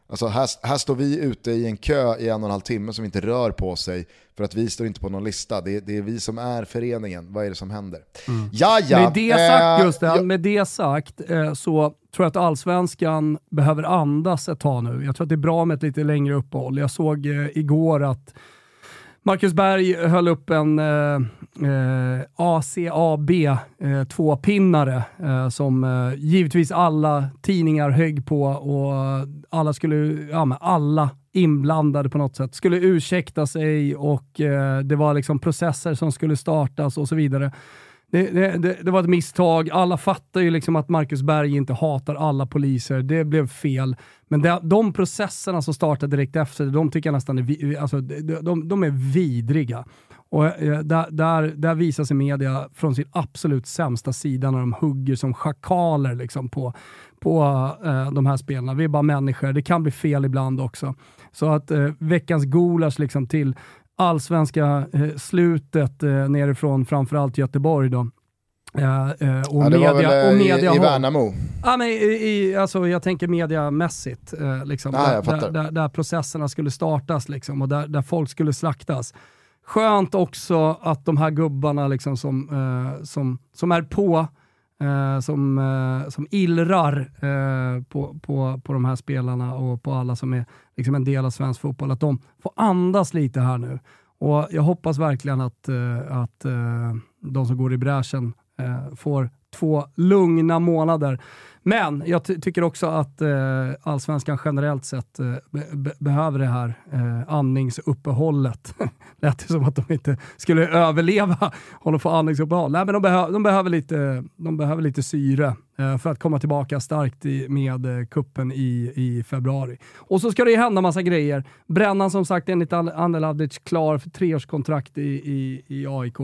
alltså här, här står vi ute i en kö i en och en halv timme som inte rör på sig för att vi står inte på någon lista. Det, det är vi som är föreningen, vad är det som händer? Mm. Ja, ja. Med det sagt, Gusten, ja. med det sagt eh, så tror jag att allsvenskan behöver andas ett tag nu. Jag tror att det är bra med ett lite längre uppehåll. Jag såg eh, igår att Marcus Berg höll upp en eh, ACAB eh, tvåpinnare eh, som eh, givetvis alla tidningar högg på och alla skulle, ja men alla inblandade på något sätt skulle ursäkta sig och eh, det var liksom processer som skulle startas och så vidare. Det, det, det, var ett misstag. Alla fattar ju liksom att Marcus Berg inte hatar alla poliser. Det blev fel. Men det, de processerna som startade direkt efter, de tycker jag nästan är, alltså, de, de är vidriga. Och eh, där, där, där visar sig media från sin absolut sämsta sida när de hugger som schakaler liksom på, på uh, de här spelarna. Vi är bara människor, det kan bli fel ibland också. Så att uh, veckans gulasch liksom till allsvenska eh, slutet eh, nerifrån framförallt Göteborg då. Uh, uh, och ja, det media, var väl och media i, i Värnamo? Ja, men i, i, alltså, jag tänker mediamässigt, uh, liksom, ah, där, där, där, där, processerna skulle startas liksom, och där, där folk skulle slaktas. Skönt också att de här gubbarna liksom, som, som, som är på, Eh, som, eh, som illrar eh, på, på, på de här spelarna och på alla som är liksom, en del av svensk fotboll, att de får andas lite här nu. Och Jag hoppas verkligen att, att de som går i bräschen eh, får två lugna månader. Men jag ty tycker också att eh, allsvenskan generellt sett eh, be behöver det här eh, andningsuppehållet. Lät det som att de inte skulle överleva om de får andningsuppehåll. Nej, men de, behö de, behöver, lite, de behöver lite syre eh, för att komma tillbaka starkt i, med eh, kuppen i, i februari. Och så ska det ju hända massa grejer. Brännan som sagt enligt Anel Avdic klar för treårskontrakt i, i, i AIK.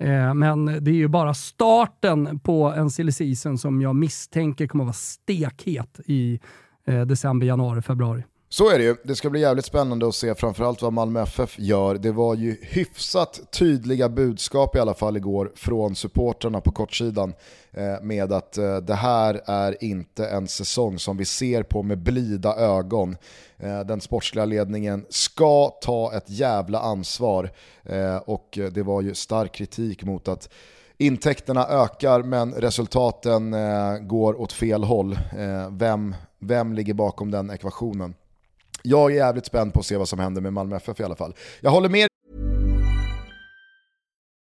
Eh, men det är ju bara starten på en silly season som jag misstänker kommer att vara stekhet i eh, december, januari, februari. Så är det ju. Det ska bli jävligt spännande att se framförallt vad Malmö FF gör. Det var ju hyfsat tydliga budskap i alla fall igår från supporterna på kortsidan eh, med att eh, det här är inte en säsong som vi ser på med blida ögon. Eh, den sportsliga ledningen ska ta ett jävla ansvar eh, och det var ju stark kritik mot att intäkterna ökar men resultaten eh, går åt fel håll. Vem, vem ligger bakom den ekvationen? Jag är jävligt spänd på att se vad som händer med Malmö FF i alla fall. Jag håller med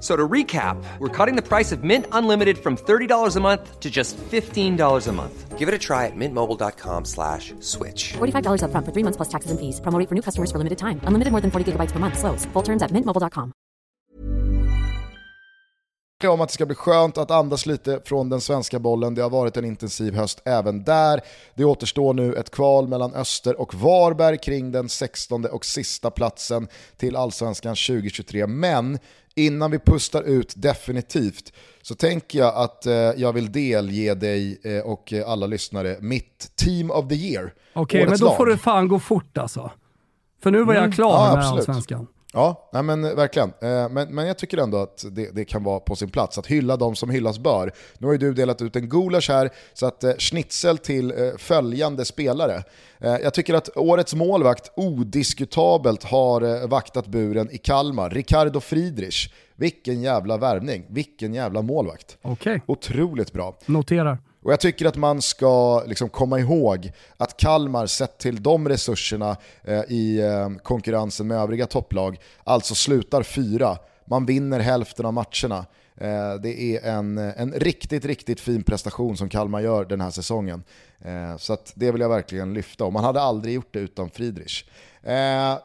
So to recap, we're cutting the price of Mint Unlimited from $30 a month to just $15 a month. Give it a try at mintmobile.com slash switch. $45 up front for three months plus taxes and fees. Promo for new customers for limited time. Unlimited more than 40 gigabytes per month. Slows. Full terms at mintmobile.com. om att det ska bli skönt att andas lite från den svenska bollen. Det har varit en intensiv höst även där. Det återstår nu ett kval mellan Öster och Varberg kring den 16 och sista platsen till Allsvenskan 2023. Men innan vi pustar ut definitivt så tänker jag att eh, jag vill delge dig eh, och alla lyssnare mitt Team of the Year. Okej, okay, men då lag. får det fan gå fort alltså. För nu var jag mm. klar ja, med Allsvenskan. Ja, nej men verkligen. Eh, men, men jag tycker ändå att det, det, kan vara på sin plats att hylla de som hyllas bör. Nu har ju du delat ut en gulasch här, så att eh, schnitzel till eh, följande spelare. Jag tycker att årets målvakt odiskutabelt har vaktat buren i Kalmar. Ricardo Friedrich. Vilken jävla värvning, vilken jävla målvakt. Okay. Otroligt bra. Noterar. Och jag tycker att man ska liksom komma ihåg att Kalmar sett till de resurserna eh, i eh, konkurrensen med övriga topplag, alltså slutar fyra. Man vinner hälften av matcherna. Eh, det är en, eh, en riktigt, riktigt fin prestation som Kalmar gör den här säsongen. Eh, så det vill jag verkligen lyfta och man hade aldrig gjort det utan Friedrich. Eh,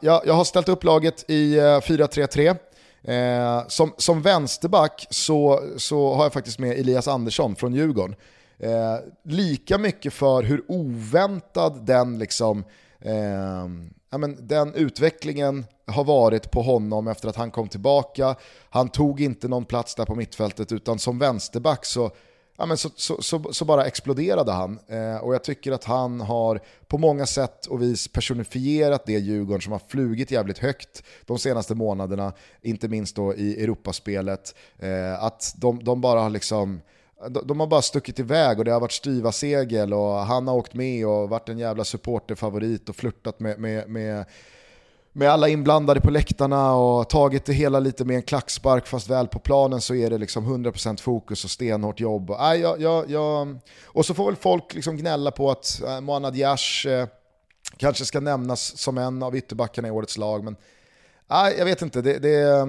jag, jag har ställt upp laget i eh, 4-3-3. Eh, som, som vänsterback så, så har jag faktiskt med Elias Andersson från Djurgården. Eh, lika mycket för hur oväntad den, liksom, eh, ja, men den utvecklingen har varit på honom efter att han kom tillbaka. Han tog inte någon plats där på mittfältet utan som vänsterback så ja, men så, så, så, så, bara exploderade han. Eh, och jag tycker att han har på många sätt och vis personifierat det Djurgården som har flugit jävligt högt de senaste månaderna, inte minst då i Europaspelet. Eh, att de, de bara har liksom de har bara stuckit iväg och det har varit styva segel och han har åkt med och varit en jävla supporterfavorit och flörtat med, med, med, med alla inblandade på läktarna och tagit det hela lite med en klackspark fast väl på planen så är det liksom 100% fokus och stenhårt jobb. Och, äh, jag, jag, jag, och så får väl folk liksom gnälla på att äh, Mohanad Yash äh, eh, kanske ska nämnas som en av ytterbackarna i årets lag men Nej, jag vet inte. Det, det,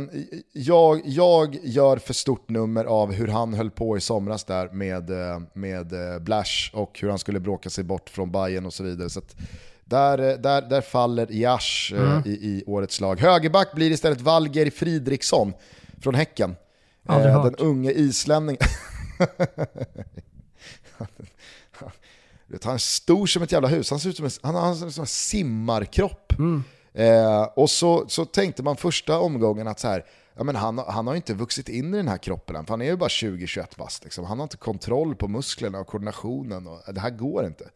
jag, jag gör för stort nummer av hur han höll på i somras där med, med Blash och hur han skulle bråka sig bort från Bayern och så vidare. Så där, där, där faller Jash eh, mm. i, i årets lag. Högerback blir istället Valger Fridriksson från Häcken. Eh, den unge islänningen. han är stor som ett jävla hus, han ser ut som en, han har en, en simmarkropp. Mm. Eh, och så, så tänkte man första omgången att så här, ja, men han, han har inte vuxit in i den här kroppen än, för han är ju bara 20-21 bast. Liksom. Han har inte kontroll på musklerna och koordinationen. Och, det här går inte.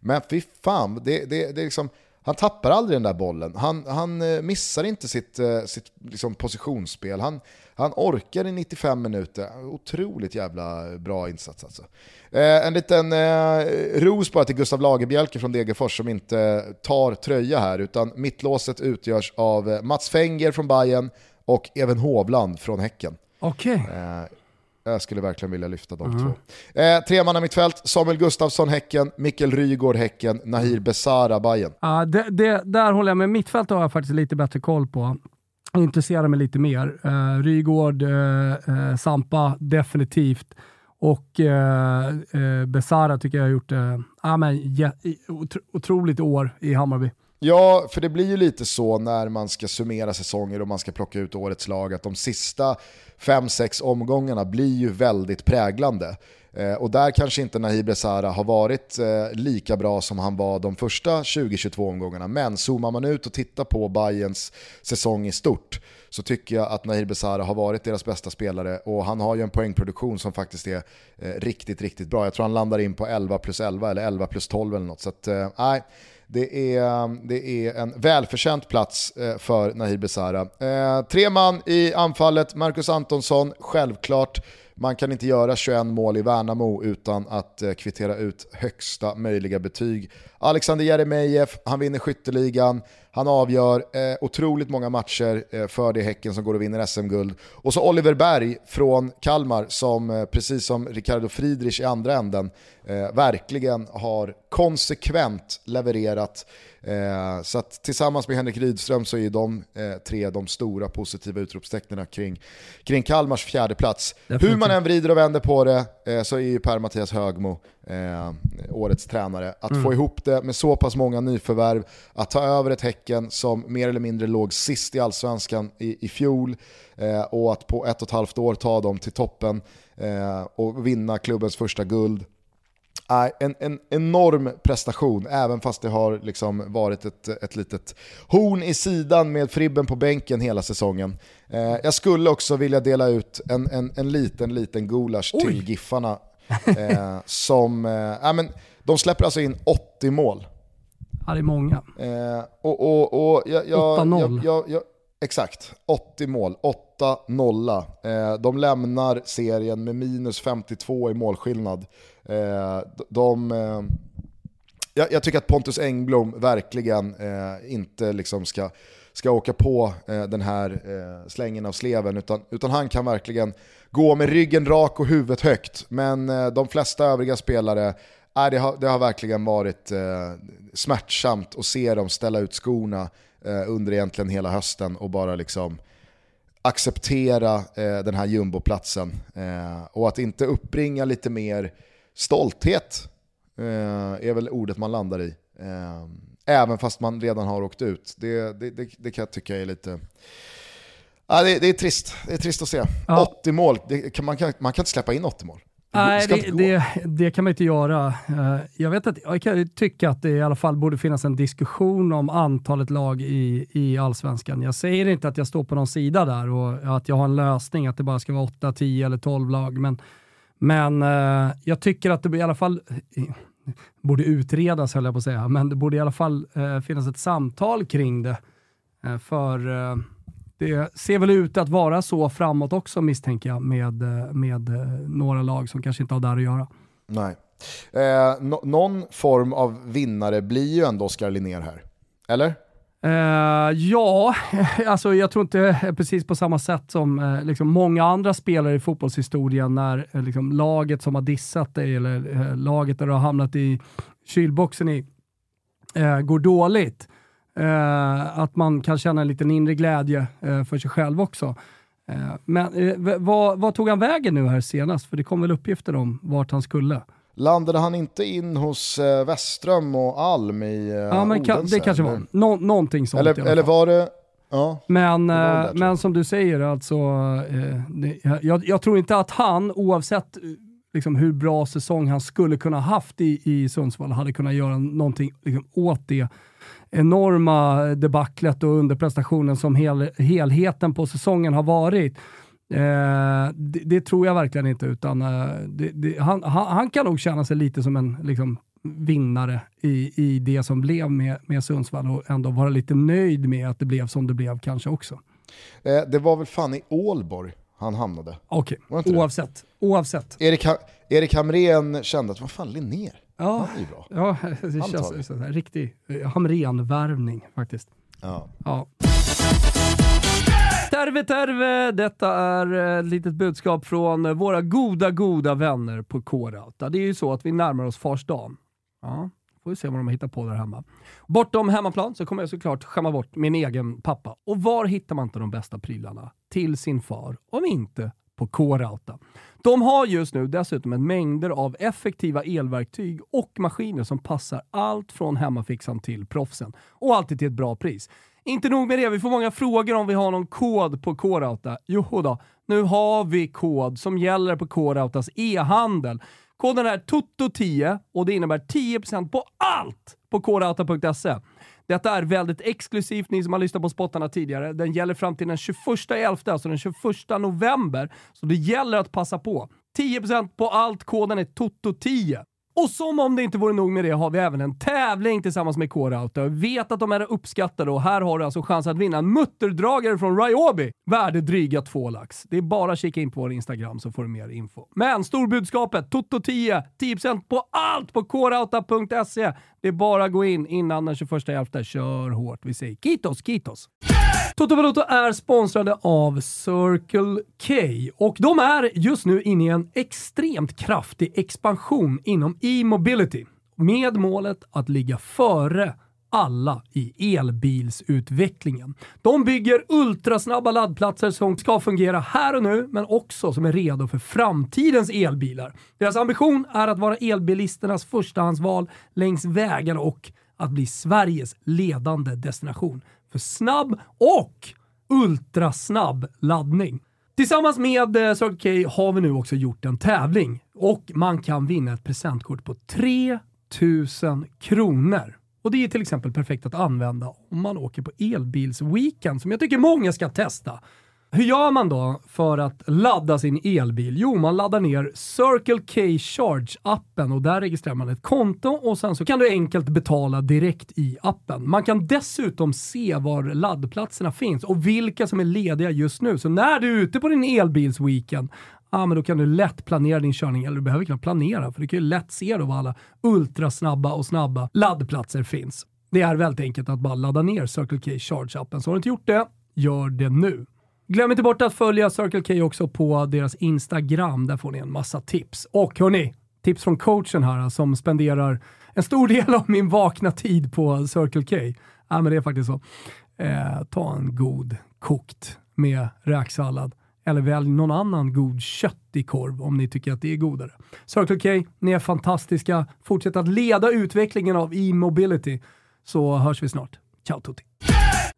Men fy fan, det, det, det är liksom, han tappar aldrig den där bollen. Han, han eh, missar inte sitt, eh, sitt liksom positionsspel. Han, han orkar i 95 minuter. Otroligt jävla bra insats alltså. Eh, en liten eh, ros bara till Gustav Lagerbjälke från Degerfors som inte tar tröja här, utan mittlåset utgörs av eh, Mats Fenger från Bayern och Even Hovland från Häcken. Okej. Okay. Eh, jag skulle verkligen vilja lyfta de mm. två. Eh, tremanna mittfält, Samuel Gustafsson Häcken, Mikkel Rygård Häcken, Nahir Besara Bayern. Ja, det, det, där håller jag med. Mittfält har jag faktiskt lite bättre koll på. Intresserar mig lite mer. Eh, Rygård, eh, eh Sampa, definitivt. Och eh, eh, Besara tycker jag har gjort eh, ah, men, ja, otro, otroligt år i Hammarby. Ja, för det blir ju lite så när man ska summera säsonger och man ska plocka ut årets lag att de sista 5-6 omgångarna blir ju väldigt präglande. Eh, och där kanske inte Nahib Besara har varit eh, lika bra som han var de första 20-22 omgångarna. Men zoomar man ut och tittar på Bayerns säsong i stort så tycker jag att Nahir Besara har varit deras bästa spelare och han har ju en poängproduktion som faktiskt är eh, riktigt, riktigt bra. Jag tror han landar in på 11 plus 11 eller 11 plus 12 eller något. Så att, eh, nej, det är, um, det är en välförtjänt plats eh, för Nahir Besara. Eh, tre man i anfallet, Marcus Antonsson, självklart. Man kan inte göra 21 mål i Värnamo utan att eh, kvittera ut högsta möjliga betyg. Alexander Jeremejeff, han vinner skytteligan, han avgör eh, otroligt många matcher eh, för det Häcken som går och vinner SM-guld. Och så Oliver Berg från Kalmar som, eh, precis som Ricardo Friedrich i andra änden, eh, verkligen har konsekvent levererat Eh, så att tillsammans med Henrik Rydström så är de eh, tre de stora positiva utropstecknen kring, kring Kalmars fjärde plats. Hur man än vrider och vänder på det eh, så är ju Per-Mattias Högmo eh, årets tränare. Att mm. få ihop det med så pass många nyförvärv, att ta över ett Häcken som mer eller mindre låg sist i allsvenskan i, i fjol eh, och att på ett och ett halvt år ta dem till toppen eh, och vinna klubbens första guld en, en enorm prestation, även fast det har liksom varit ett, ett litet horn i sidan med Fribben på bänken hela säsongen. Eh, jag skulle också vilja dela ut en, en, en liten, liten gulasch Oj. till Giffarna. Eh, som, eh, men, de släpper alltså in 80 mål. Ja, det är många. Eh, och, och, och jag, jag, 8-0. Jag, exakt, 80 mål, 8-0. Eh, de lämnar serien med minus 52 i målskillnad. Eh, de, eh, jag, jag, tycker att Pontus Engblom verkligen eh, inte liksom ska, ska åka på eh, den här eh, slängen av sleven, utan, utan han kan verkligen gå med ryggen rak och huvudet högt. Men eh, de flesta övriga spelare Nej, det, har, det har verkligen varit eh, smärtsamt att se dem ställa ut skorna eh, under egentligen hela hösten och bara liksom acceptera eh, den här jumboplatsen. Eh, och att inte uppbringa lite mer stolthet eh, är väl ordet man landar i. Eh, även fast man redan har åkt ut. Det, det, det, det kan jag tycka är lite... Ja, det, det, är trist. Det är trist att se. Ja. 80 mål, kan, man, kan, man kan inte släppa in 80 mål. Nej, det, det, det, kan man inte göra. Eh, jag, vet att, jag kan tycka att det i alla fall borde finnas en diskussion om antalet lag i, i allsvenskan. Jag säger inte att jag står på någon sida där och att jag har en lösning, att det bara ska vara 8, 10 eller 12 lag. Men men eh, jag tycker att det i alla fall borde utredas, höll jag på att säga, men det borde i alla fall eh, finnas ett samtal kring det. Eh, för eh, det ser väl ut att vara så framåt också misstänker jag med, eh, med eh, några lag som kanske inte har där att göra. Nej. Eh, no någon form av vinnare blir ju ändå Oskar Linnér här. Eller? Uh, ja, alltså jag tror inte eh, precis på samma sätt som uh, liksom många andra spelare i fotbollshistorien när uh, liksom laget som har dissat dig eller laget där du har hamnat i kylboxen i går dåligt. att man kan känna en liten inre glädje för sig själv också. men vad, vad tog han vägen nu här senast? För det kom väl uppgifter om vart han skulle? Landade han inte in hos eh, Westström och Alm i eh, Ja, men kan, det kanske var Nå någonting sånt Eller, eller var det... Ja, men, det var det eh, men som du säger, alltså, eh, jag, jag, tror inte att han, oavsett eh, liksom, hur bra säsong han skulle kunna haft i, i Sundsvall, hade kunnat göra någonting liksom, åt det enorma debaclet och underprestationen som hel, helheten på säsongen har varit. Eh, det, det, tror jag verkligen inte, utan eh, det, det, han, han, han, kan nog känna sig lite som en liksom, vinnare i, i det som blev med, med Sundsvall och ändå vara lite nöjd med att det blev som det blev kanske också. Eh, det var väl fan i Ålborg han hamnade? Okej, okay. oavsett. oavsett. Erik, Erik Hamrén kände att vad fan Linnér, ja, han är ju bra. Ja, det känns som en riktig Hamrén-värvning faktiskt. Ja. ja. Terve terve! Detta är eh, ett litet budskap från eh, våra goda, goda vänner på K-Rauta. Det är ju så att vi närmar oss Fars dag. Ja, får vi se vad de hittar på där hemma. Bortom hemmaplan så kommer jag såklart skämma bort min egen pappa. Och var hittar man inte de bästa prylarna till sin far, om inte på K-Rauta. De har just nu dessutom en mängder av effektiva elverktyg och maskiner som passar allt från hemmafixan till proffsen. Och alltid till ett bra pris. Inte nog med det, vi får många frågor om vi har någon kod på K-Rauta. Jo då, nu har vi kod som gäller på K-Rautas e-handel. Koden är TOTO10 och det innebär 10% på allt på krauta.se. Detta är väldigt exklusivt, ni som har lyssnat på spottarna tidigare. Den gäller fram till den 21.11, alltså den 21 november. Så det gäller att passa på. 10% på allt, koden är TOTO10. Och som om det inte vore nog med det har vi även en tävling tillsammans med K-Rauta. Vet att de är uppskattade och här har du alltså chans att vinna en mutterdragare från Ryobi. Värde dryga två lax. Det är bara att kika in på vår Instagram så får du mer info. Men storbudskapet, Toto10, 10% på allt på krauta.se. Det är bara att gå in innan den 21.11. Kör hårt. Vi säger kitos, kitos. Toto Balotto är sponsrade av Circle K och de är just nu inne i en extremt kraftig expansion inom e-mobility med målet att ligga före alla i elbilsutvecklingen. De bygger ultrasnabba laddplatser som ska fungera här och nu, men också som är redo för framtidens elbilar. Deras ambition är att vara elbilisternas förstahandsval längs vägarna och att bli Sveriges ledande destination för snabb och ultrasnabb laddning. Tillsammans med eh, Circle K har vi nu också gjort en tävling och man kan vinna ett presentkort på 3000 kronor. Och det är till exempel perfekt att använda om man åker på elbilsweekend som jag tycker många ska testa. Hur gör man då för att ladda sin elbil? Jo, man laddar ner Circle K Charge-appen och där registrerar man ett konto och sen så kan du enkelt betala direkt i appen. Man kan dessutom se var laddplatserna finns och vilka som är lediga just nu. Så när du är ute på din elbilsweekend, ja, men då kan du lätt planera din körning, eller du behöver knappt planera, för du kan ju lätt se då var alla ultrasnabba och snabba laddplatser finns. Det är väldigt enkelt att bara ladda ner Circle K Charge-appen. Så har du inte gjort det, gör det nu. Glöm inte bort att följa Circle K också på deras Instagram. Där får ni en massa tips. Och hörni, tips från coachen här alltså, som spenderar en stor del av min vakna tid på Circle K. Ja, men det är faktiskt så. Eh, ta en god kokt med räksallad eller välj någon annan god köttig korv om ni tycker att det är godare. Circle K, ni är fantastiska. Fortsätt att leda utvecklingen av e-mobility så hörs vi snart. Ciao Tutti!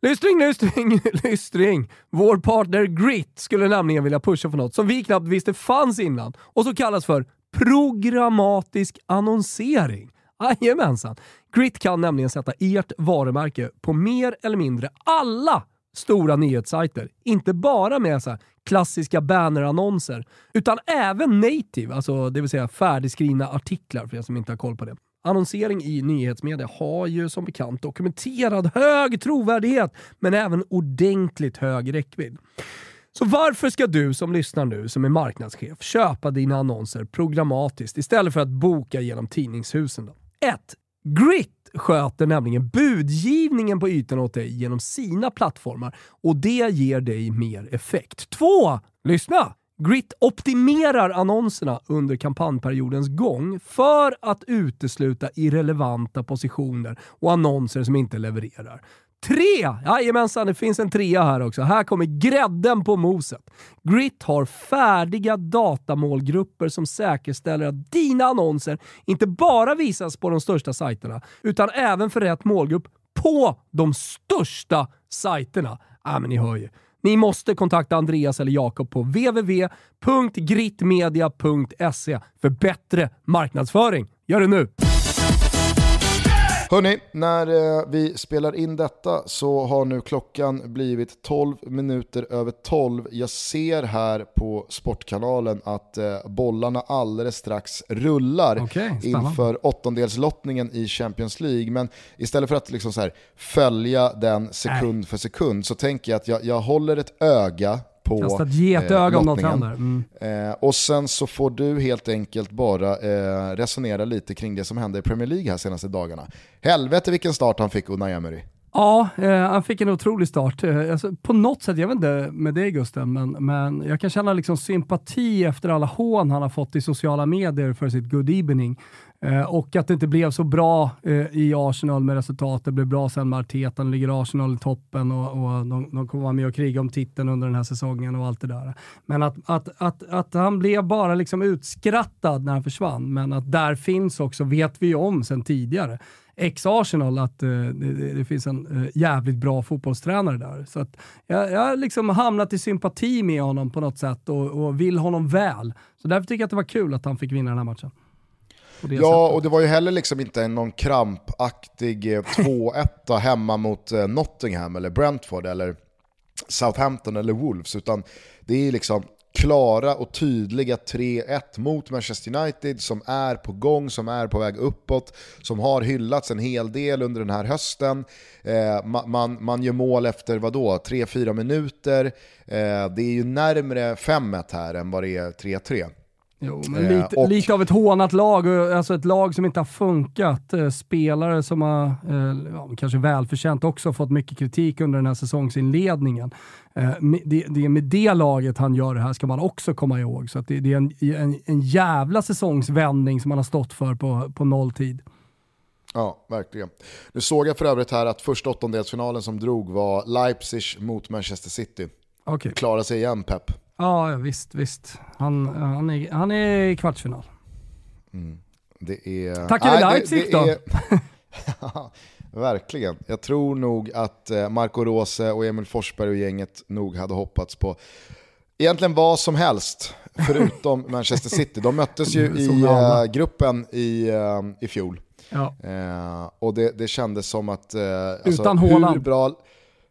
Lystring, lystring, lystring. Vår partner Grit skulle nämligen vilja pusha för något som vi knappt visste fanns innan och som kallas för programmatisk annonsering. Jajamensan. Grit kan nämligen sätta ert varumärke på mer eller mindre alla stora nyhetssajter. Inte bara med så klassiska bannerannonser, utan även native, alltså det vill säga färdigskrivna artiklar för er som inte har koll på det. Annonsering i nyhetsmedia har ju som bekant dokumenterad hög trovärdighet, men även ordentligt hög räckvidd. Så varför ska du som lyssnar nu, som är marknadschef, köpa dina annonser programmatiskt istället för att boka genom tidningshusen? 1. Grit sköter nämligen budgivningen på ytan åt dig genom sina plattformar och det ger dig mer effekt. 2. Lyssna! Grit optimerar annonserna under kampanjperiodens gång för att utesluta irrelevanta positioner och annonser som inte levererar. Tre! Jajamensan, det finns en trea här också. Här kommer grädden på moset. Grit har färdiga datamålgrupper som säkerställer att dina annonser inte bara visas på de största sajterna, utan även för rätt målgrupp på de största sajterna. Ja, men ni hör ju. Ni måste kontakta Andreas eller Jakob på www.gritmedia.se för bättre marknadsföring. Gör det nu! Hörni, när eh, vi spelar in detta så har nu klockan blivit 12 minuter över 12. Jag ser här på Sportkanalen att eh, bollarna alldeles strax rullar okay, inför åttondelslottningen i Champions League. Men istället för att liksom så här, följa den sekund Nej. för sekund så tänker jag att jag, jag håller ett öga på Kasta ett getöga eh, om något händer. Mm. Eh, och sen så får du helt enkelt bara eh, resonera lite kring det som hände i Premier League här senaste dagarna. Helvete vilken start han fick Unai Emery. Ja, eh, han fick en otrolig start. Eh, alltså, på något sätt, jag vet inte med dig Gusten, men, men jag kan känna liksom sympati efter alla hån han har fått i sociala medier för sitt good evening. Eh, och att det inte blev så bra eh, i Arsenal med resultatet. Det blev bra sen med Arteta, nu ligger Arsenal i toppen och, och de, de kommer vara med och kriga om titeln under den här säsongen och allt det där. Men att, att, att, att han blev bara liksom utskrattad när han försvann, men att där finns också, vet vi ju om sen tidigare, ex-Arsenal att uh, det, det, finns en uh, jävligt bra fotbollstränare där. Så att jag, jag har liksom hamnat i sympati med honom på något sätt och, och vill honom väl. Så därför tycker jag att det var kul att han fick vinna den här matchen. Ja, sättet. och det var ju heller liksom inte någon krampaktig 2-1 eh, hemma mot Nottingham eller Brentford eller Southampton eller Wolves, utan det är liksom klara och tydliga 3-1 mot Manchester United som är på gång, som är på väg uppåt, som har hyllats en hel del under den här hösten. Eh, man, man gör mål efter vadå, 3-4 minuter. Eh, det är ju närmre 5-1 här än vad det är 3-3. Jo, men lite, eh, och, lite, av ett hånat lag, alltså ett lag som inte har funkat. Eh, spelare som har, eh, ja, kanske välförtjänt också, fått mycket kritik under den här säsongsinledningen. Det, det är med det laget han gör det här, ska man också komma ihåg. Så det, det, är en, en, en jävla säsongsvändning som han har stått för på, på nolltid. Ja, verkligen. Nu såg jag för övrigt här att första åttondelsfinalen som drog var Leipzig mot Manchester City. Okay. Klara sig igen Pep. Ja, visst, visst. Han, han, är, han är i kvartsfinal. Mm. Det är... Tackar vi Leipzig då? Är... Verkligen. Jag tror nog att eh, Marco Rose och Emil Forsberg och gänget nog hade hoppats på egentligen vad som helst förutom Manchester City. De möttes ju i uh, gruppen i, uh, i fjol. Ja. Uh, och det, det kändes som att... Uh, Utan alltså, Haaland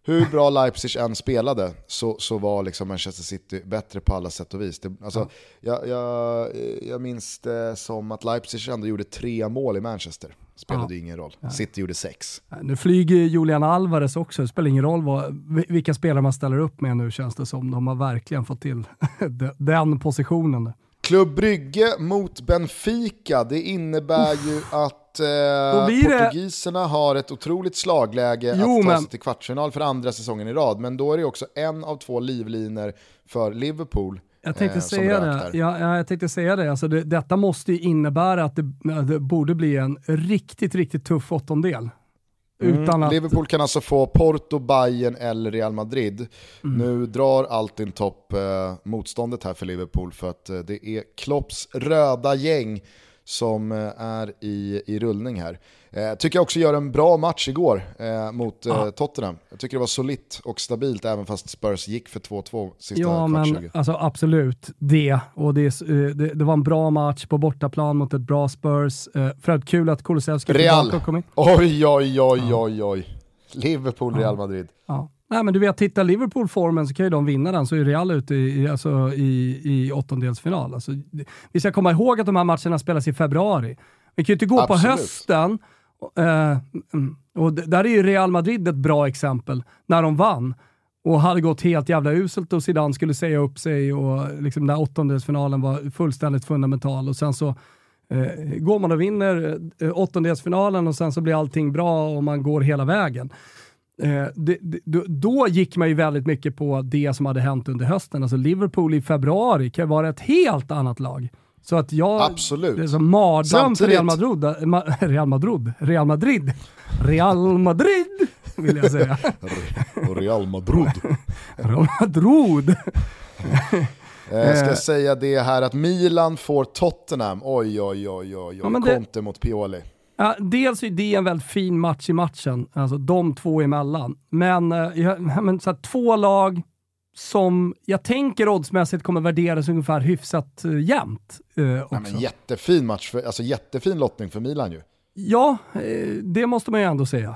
hur bra Leipzig än spelade så, så var liksom Manchester City bättre på alla sätt och vis. Det, alltså, ja. jag, jag, jag minns det som att Leipzig ändå gjorde tre mål i Manchester. Spelade ja. ingen roll. Ja. City gjorde sex. Nu flyger Julian Alvarez också, det spelar ingen roll vad, vilka spelare man ställer upp med nu känns det som. De har verkligen fått till den positionen. Klubb Brygge mot Benfica, det innebär ju att eh, portugiserna har ett otroligt slagläge jo, att ta men... sig till kvartsfinal för andra säsongen i rad. Men då är det också en av två livlinor för Liverpool. Jag tänkte, eh, säga det. Ja, jag tänkte säga det. Alltså det. Detta måste ju innebära att det, det borde bli en riktigt, riktigt tuff åttondel. Mm. Att... Liverpool kan alltså få Porto, Bayern eller Real Madrid. Mm. Nu drar Altin topp eh, motståndet här för Liverpool för att eh, det är Klopps röda gäng som eh, är i, i rullning här. Eh, tycker jag också gör en bra match igår eh, mot eh. Tottenham. Jag tycker det var solitt och stabilt även fast Spurs gick för 2-2 sista Ja, men alltså, absolut det. Och det, eh, det, det, var en bra match på bortaplan mot ett bra Spurs. Eh, för att kul att Kulusevski tillbaka och kom in. Oj, oj, oj, oj, oj. Liverpool, Real Madrid. Ja. Nej, men du vet, titta Liverpool-formen så kan ju de vinna den, så är Real ute i, alltså, i, i åttondelsfinal. Alltså, vi ska komma ihåg att de här matcherna spelas i februari. Vi kan ju inte gå Absolut. på hösten Uh, och där är ju Real Madrid ett bra exempel, när de vann och hade gått helt jävla uselt och Zidane skulle säga upp sig och liksom den där åttondelsfinalen var fullständigt fundamental och sen så uh, går man och vinner uh, åttondelsfinalen och sen så blir allting bra och man går hela vägen. Uh, det, det, då gick man ju väldigt mycket på det som hade hänt under hösten. Alltså Liverpool i februari kan vara ett helt annat lag. Så att jag, Absolut. det är som mardröm för Real Madrid, eh, Real Madrid, Real Madrid, Real Madrid vill jag säga. Real Madrid. Real Madrid. Jag ska säga det här att Milan får Tottenham, oj oj oj oj, oj. Ja, Conte mot Pioli. Ja, dels är det en väldigt fin match i matchen, alltså de två emellan. Men, eh, ja, men så här, två lag som jag tänker oddsmässigt kommer värderas ungefär hyfsat uh, jämnt. Uh, Nej, men jättefin match, för, alltså jättefin lottning för Milan ju. Ja, det måste man ju ändå säga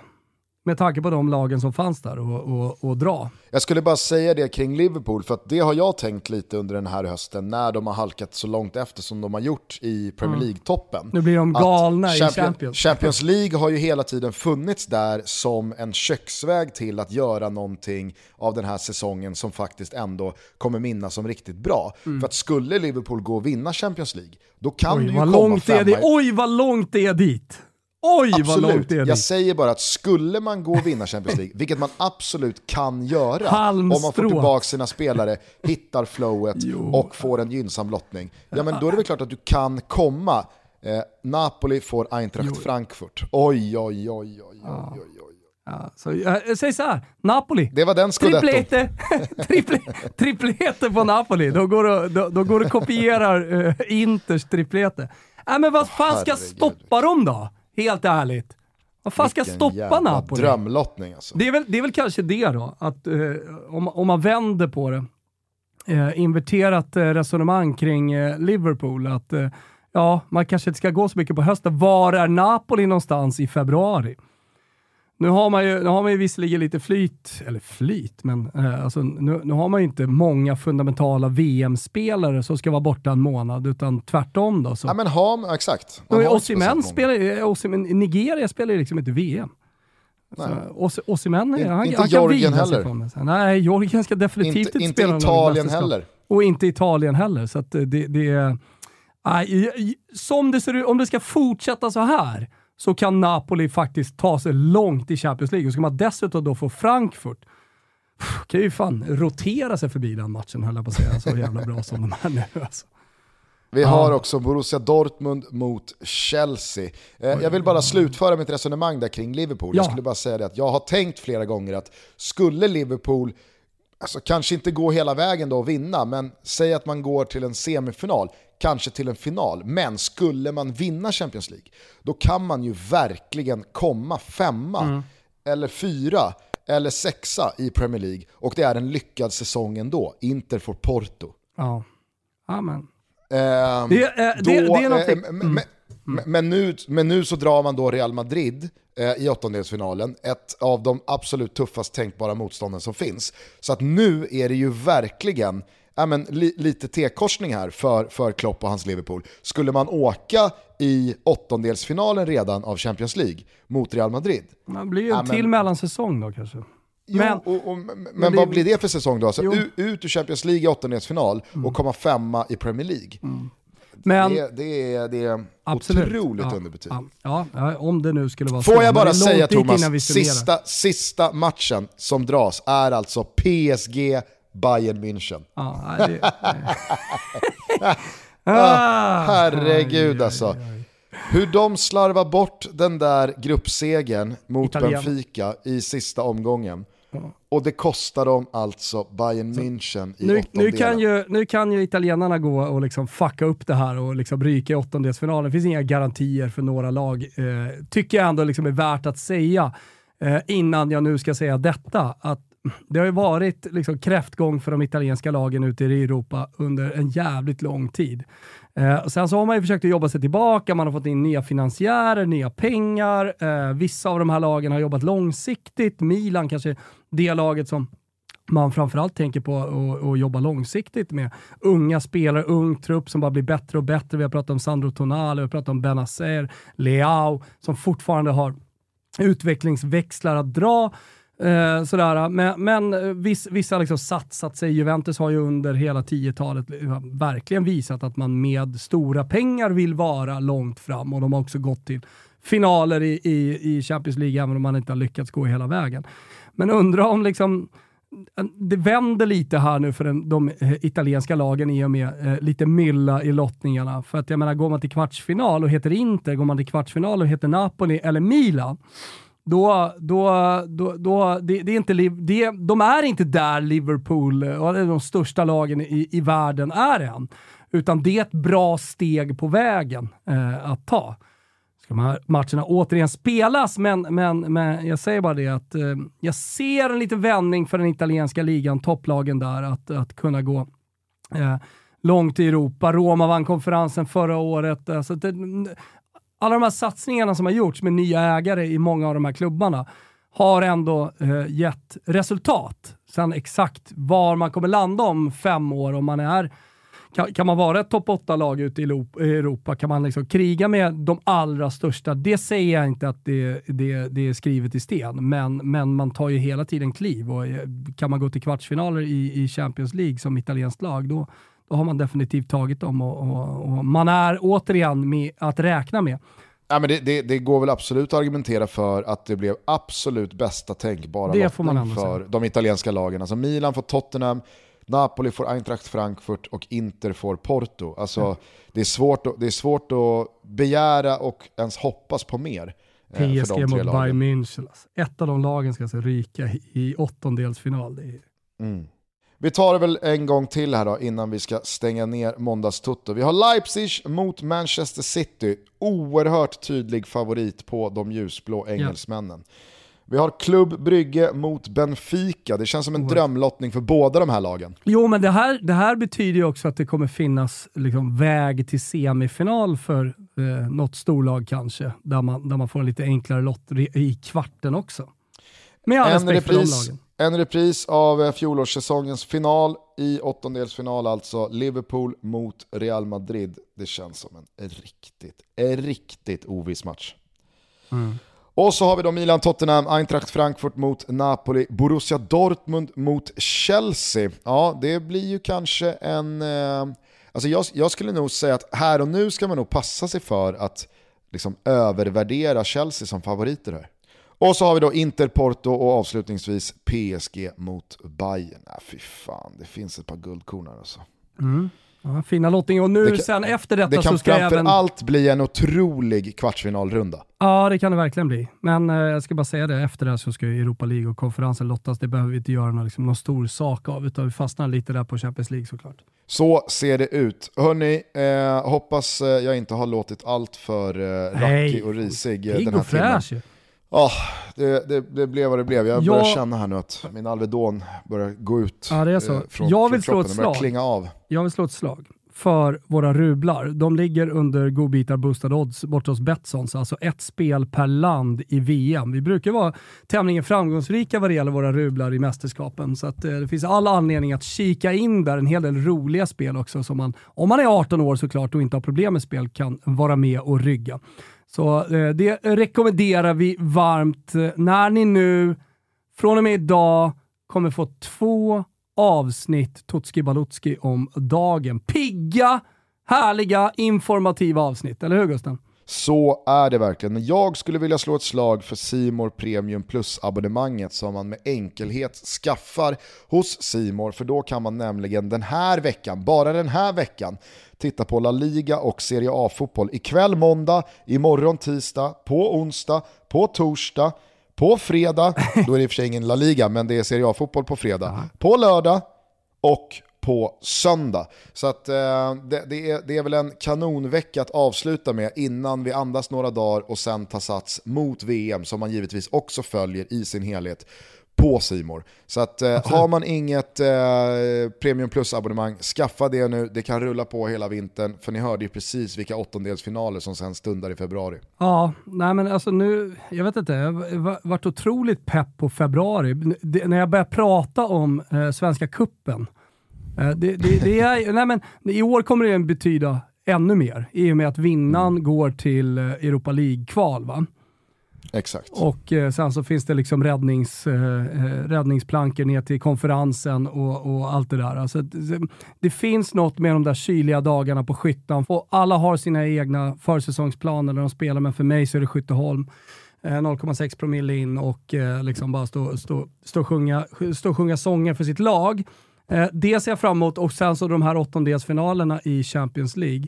med tanke på de lagen som fanns där och, och, och, dra. Jag skulle bara säga det kring Liverpool, för att det har jag tänkt lite under den här hösten när de har halkat så långt efter som de har gjort i Premier mm. League-toppen. Nu blir de galna Champion, i Champions. Champions League har ju hela tiden funnits där som en köksväg till att göra någonting av den här säsongen som faktiskt ändå kommer minnas som riktigt bra. Mm. För att skulle Liverpool gå och vinna Champions League, då kan Oj, du ju komma det, Oj vad långt det är dit! Oj absolut. vad långt det är Jag säger bara att skulle man gå och vinna Champions League, vilket man absolut kan göra, Halmstrå. om man får tillbaka sina spelare, hittar flowet jo. och får en gynnsam lottning, ja men då är det väl klart att du kan komma Eh, Napoli får Eintracht Frankfurt. Oj, oj, oj, oj, oj, oj, oj. Ja, så, äh, säg så här, Napoli. Det var den. Triplete, triple, triplete på Napoli. Då går du, då, då går du kopierar uh, Inters triplete. Äh, men vad fan ska Herregud. stoppa dem då? Helt ärligt. Vad fan ska stoppa Napoli? drömlottning alltså. Det är, väl, det är väl kanske det då, att eh, om, om man vänder på det, eh, inverterat eh, resonemang kring eh, Liverpool, att eh, ja, man kanske inte ska gå så mycket på hösten. Var är Napoli någonstans i februari? Nu har man ju, nu har man ju visserligen lite flyt, eller flyt, men eh, alltså, nu, nu har man ju inte många fundamentala VM-spelare som ska vara borta en månad, utan tvärtom då. Så. Ja men exakt. Har inte Osimhen spelar, Osimhen, Nigeria spelar ju liksom inte VM. Osimhen, han, inte han kan sig heller. Nej, Georgien ska definitivt Inte, inte, inte spela någon Italien heller. Och inte Italien heller. Så att det, det är... I- i- som det ser ut, om det ska fortsätta så här så kan Napoli faktiskt ta sig långt i Champions League. Och ska man dessutom då få Frankfurt, kan ju fan rotera sig förbi den matchen höll jag på att säga. Så jävla bra som de är nu alltså. Vi har också Borussia Dortmund mot Chelsea. Eh, jag vill bara slutföra mitt resonemang där kring Liverpool. Jag Ja. skulle bara säga det att jag har tänkt flera gånger att skulle Liverpool, alltså kanske inte gå hela vägen då och vinna, men säg att man går till en semifinal, kanske till en final, men skulle man vinna Champions League, då kan man ju verkligen komma femma, eller fyra, eller sexa i Premier League och det är en lyckad säsong ändå. Inter får Porto. Ja. Amen. Ehm, Det är- det- det är någonting- eh, men- men- men- Men, nu, men nu så drar man då Real Madrid eh, i åttondelsfinalen, ett av de absolut tuffast tänkbara motstånden som finns. Så att nu är det ju verkligen ja, men, li, lite T-korsning här för, för Klopp och hans Liverpool. Skulle man åka i åttondelsfinalen redan av Champions League mot Real Madrid, Det blir ju en Ja, men- till mellansäsong då kanske. Jo, Men- och, och, men, men vad blir det för säsong då? Alltså, ut, ut ur Champions League i åttondelsfinal och komma femma i Premier League. Men, det, det, är, det är absolut. otroligt ja, underbetyg. Ja, ja, om det nu skulle vara så. Får jag Men bara säga Thomas, sista, sista matchen som dras är alltså PSG Bayern München. Det, ah, Herregud alltså. Hur de slarvar bort den där gruppsegern mot Italien. Benfica i sista omgången. Och det kostar dem alltså Bayern München i nu, nu, kan ju, nu kan ju italienarna gå och liksom fucka upp det här och liksom ryka i åttondelsfinalen. Det finns inga garantier för några lag. Eh, tycker jag ändå liksom är värt att säga eh, innan jag nu ska säga detta. Att det har ju varit liksom kräftgång för de italienska lagen ute i Europa under en jävligt lång tid. Eh, sen så har man ju försökt att jobba sig tillbaka, man har fått in nya finansiärer, nya pengar. Eh, vissa av de här lagen har jobbat långsiktigt. Milan kanske det laget som man framförallt tänker på att att jobba långsiktigt med unga spelare, ung trupp som bara blir bättre och bättre. Vi har pratat om Sandro Tonali, vi har pratat om Benazer, Leao som fortfarande har utvecklingsväxlar att dra. Eh, sådär. Men, men eh, viss, vissa har liksom satsat sig. Juventus har ju under hela 10-talet verkligen visat att man med stora pengar vill vara långt fram och de har också gått till finaler i, i, i Champions League även om man inte har lyckats gå hela vägen. Men undrar om liksom eh, det vänder lite här nu för den, de eh, italienska lagen i och med eh, lite mylla i lottningarna. För att jag menar, går man till kvartsfinal och heter Inter, går man till kvartsfinal och heter Napoli eller Milan, då, då, då, då det, det är inte, det, de är inte där Liverpool eh, och de största lagen i, i världen är än. Utan det är ett bra steg på vägen eh, att ta. Ska de här matcherna återigen spelas, men, men, men jag säger bara det att eh, jag ser en liten vändning för den italienska ligan, topplagen där, att, att kunna gå eh, långt i Europa. Roma vann konferensen förra året. Alltså det, alla de här satsningarna som har gjorts med nya ägare i många av de här klubbarna har ändå eh, gett resultat. Sen exakt var man kommer landa om fem år, om man är kan, kan man vara ett topp 8-lag ute i Europa? Kan man liksom kriga med de allra största? Det säger jag inte att det, det, det är skrivet i sten, men, men man tar ju hela tiden kliv. Och eh, kan man gå till kvartsfinaler i, i Champions League som italienskt lag, då har man definitivt tagit dem och, och, och man är återigen med att räkna med. Ja, men det, det, det går väl absolut att argumentera för att det blev absolut bästa tänkbara lottning för säga. de italienska lagen. Alltså Milan får Tottenham, Napoli får Eintracht Frankfurt och Inter får Porto. Alltså, det, är svårt att, det är svårt att begära och ens hoppas på mer. eh, PSG mot Bayern München. Alltså. Ett av de lagen ska alltså ryka i åttondelsfinal. Det är... mm. Vi tar det väl en gång till här då innan vi ska stänga ner måndagstutto. Vi har Leipzig mot Manchester City. Oerhört tydlig favorit på de ljusblå engelsmännen. Ja. Vi har Klubb Brygge mot Benfica. Det känns som en drömlottning för båda de här lagen. Jo, men det här, det här betyder ju också att det kommer finnas liksom, väg till semifinal för eh, något storlag kanske, där man, där man får en lite enklare lott i kvarten också. Med all en respekt repris, för de lagen. En repris av eh, fjolårssäsongens final i åttondelsfinal alltså. Liverpool mot Real Madrid. Det känns som en riktigt, en riktigt oviss match. Mm. Och så har vi då Milan-Tottenham, Eintracht Frankfurt mot Napoli, Borussia Dortmund mot Chelsea. Ja, det blir ju kanske en... Eh, alltså jag, jag, skulle nog säga att här och nu ska man nog passa sig för att liksom övervärdera Chelsea som favoriter här. Och så har vi då Inter, Porto och avslutningsvis PSG mot Bayern. Äh, fy fan, det finns ett par guldkorn här alltså. Mm. Ja, fina lottning och nu kan, sen efter detta så ska även... Det kan framförallt bli en otrolig kvartsfinalrunda. Ja, det kan det verkligen bli. Men eh, jag ska bara säga det, efter det så ska ju Europa League och konferensen lottas. Det behöver vi inte göra någon, liksom, någon stor sak av, utan vi fastnar lite där på Champions League såklart. Så ser det ut. Hörni, eh, hoppas eh, jag inte har låtit allt för eh, rackig och risig eh, den här och fräsch, timmen. Ja, det, det, det, blev vad det blev. Jag börjar känna här nu att min Alvedon börjar gå ut ja, det är så. Eh, från, jag vill från slå ett slag. klinga av. Jag vill slå ett slag för våra rublar. De ligger under godbitar boostad odds borta hos Betsson, så alltså ett spel per land i VM. Vi brukar vara tämligen framgångsrika vad det gäller våra rublar i mästerskapen, så att, eh, det finns all anledning att kika in där. En hel del roliga spel också som man, om man är 18 år såklart och inte har problem med spel, kan vara med och rygga. Så eh, det rekommenderar vi varmt eh, när ni nu från och med idag kommer få två avsnitt Totski Balutski om dagen. Pigga, härliga, informativa avsnitt. Eller hur Gusten? Så är det verkligen. Jag skulle vilja slå ett slag för Simor Premium Plus-abonnemanget som man med enkelhet skaffar hos Simor för då kan man nämligen den här veckan, bara den här veckan, titta på La Liga och Serie A-fotboll. Ikväll måndag, imorgon tisdag, på onsdag, på torsdag, på fredag, då är det i och för sig ingen La Liga, men det är Serie A-fotboll på fredag, på lördag och på söndag. Så att, eh, det, det, är, det är väl en kanonvecka att avsluta med innan vi andas några dagar och sen ta sats mot VM som man givetvis också följer i sin helhet på Simor. Så att eh, har man inget eh, Premium Plus-abonnemang, skaffa det nu. Det kan rulla på hela vintern, för ni hörde ju precis vilka åttondelsfinaler som sen stundar i februari. Ja, nej men alltså nu, jag vet inte, jag har varit otroligt pepp på februari. Det, när jag börjar prata om eh, Svenska Kuppen det, det, det, är, nej men, I år kommer det betyda ännu mer, i och med att vinnaren mm. går till eh, Europa League-kval. Exakt. Och eh, sen så finns det liksom räddnings, eh, eh räddningsplankor ner till konferensen och, och allt det där. Alltså, det, det, finns något med de där kyliga dagarna på Skyttan. Och alla har sina egna försäsongsplaner när de spelar, men för mig så är det Skytteholm. 0,6 eh, promille in och eh, liksom bara stå, stå, stå, och sjunga, stå och sjunga sånger för sitt lag. Eh, det ser jag fram emot och sen så de här åttondelsfinalerna i Champions League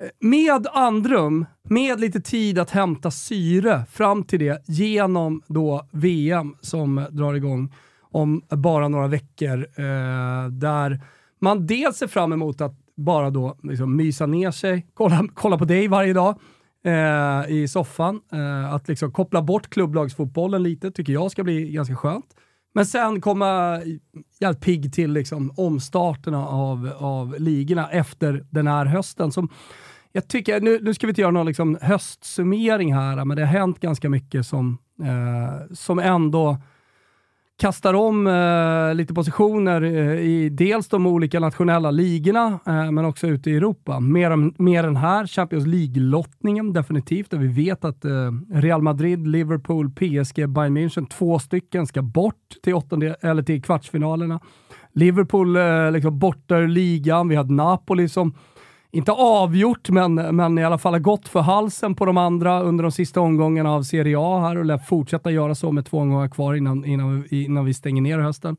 eh, med andrum, med lite tid att hämta syre fram till det genom då VM som drar igång om bara några veckor. Eh, där man dels ser fram emot att bara då liksom mysa ner sig, kolla, kolla på dig varje dag eh, i soffan. Eh, att liksom koppla bort klubblagsfotbollen lite tycker jag ska bli ganska skönt. Men sen komma jävligt pigg till liksom omstarterna av, av ligorna efter den här hösten som jag tycker, nu, nu ska vi inte göra någon liksom höstsummering här, men det har hänt ganska mycket som, eh, som ändå kastar om eh, lite positioner eh, i dels de olika nationella ligorna, eh, men också ute i Europa. Mer, mer än här, Champions League-lottningen definitivt, där vi vet att eh, Real Madrid, Liverpool, PSG, Bayern München, två stycken ska bort till, åttonde, eller till kvartsfinalerna. Liverpool eh, liksom borta ur ligan, vi har Napoli som inte avgjort, men, men i alla fall har gått för halsen på de andra under de sista omgångarna av Serie A här och lär fortsätta göra så med två omgångar kvar innan, innan, innan vi stänger ner hösten.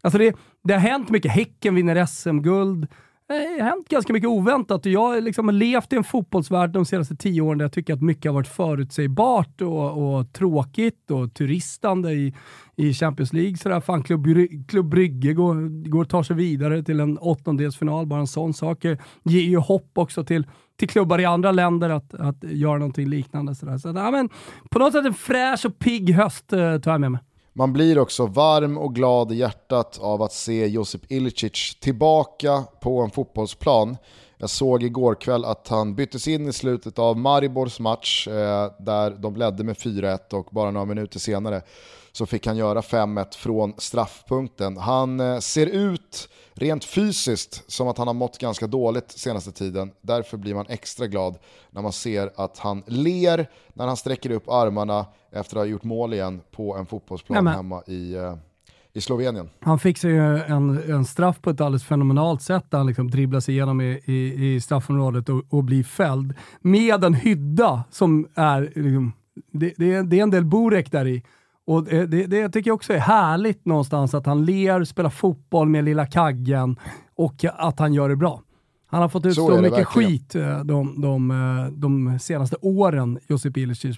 Alltså det, det har hänt mycket. Häcken vinner SM-guld. Eh, det har hänt ganska mycket oväntat och jag har liksom levt i en fotbollsvärld de senaste tio åren där jag tycker att mycket har varit förutsägbart och, och tråkigt och turistande i, i Champions League. Sådär. Fan, Klubb, Klubb Brygge går, går tar sig vidare till en åttondelsfinal. Bara en sån sak eh, ger ju hopp också till, till klubbar i andra länder att, att göra någonting liknande. Sådär. Så, ja, men, på något sätt en fräsch och pigg höst eh, tar jag med mig. Man blir också varm och glad i hjärtat av att se Josip Ilicic tillbaka på en fotbollsplan. Jag såg igår kväll att han byttes in i slutet av Maribors match eh, där de ledde med 4-1 och bara några minuter senare så fick han göra 5-1 från straffpunkten. Han eh, ser ut rent fysiskt som att han har mått ganska dåligt senaste tiden. Därför blir man extra glad när man ser att han ler när han sträcker upp armarna efter att ha gjort mål igen på en fotbollsplan Nej, hemma i, uh, i Slovenien. Han fixar ju en, en straff på ett alldeles fenomenalt sätt där han liksom dribblar sig igenom i, i, i straffområdet och, och blir fälld. Med en hydda som är, liksom, det, det, det är en del Burek där i. Och det, det, det tycker jag också är härligt någonstans, att han ler, spelar fotboll med lilla kaggen och att han gör det bra. Han har fått ut så, mycket skit eh, de, de, eh, de, senaste åren, Josip Ilicic.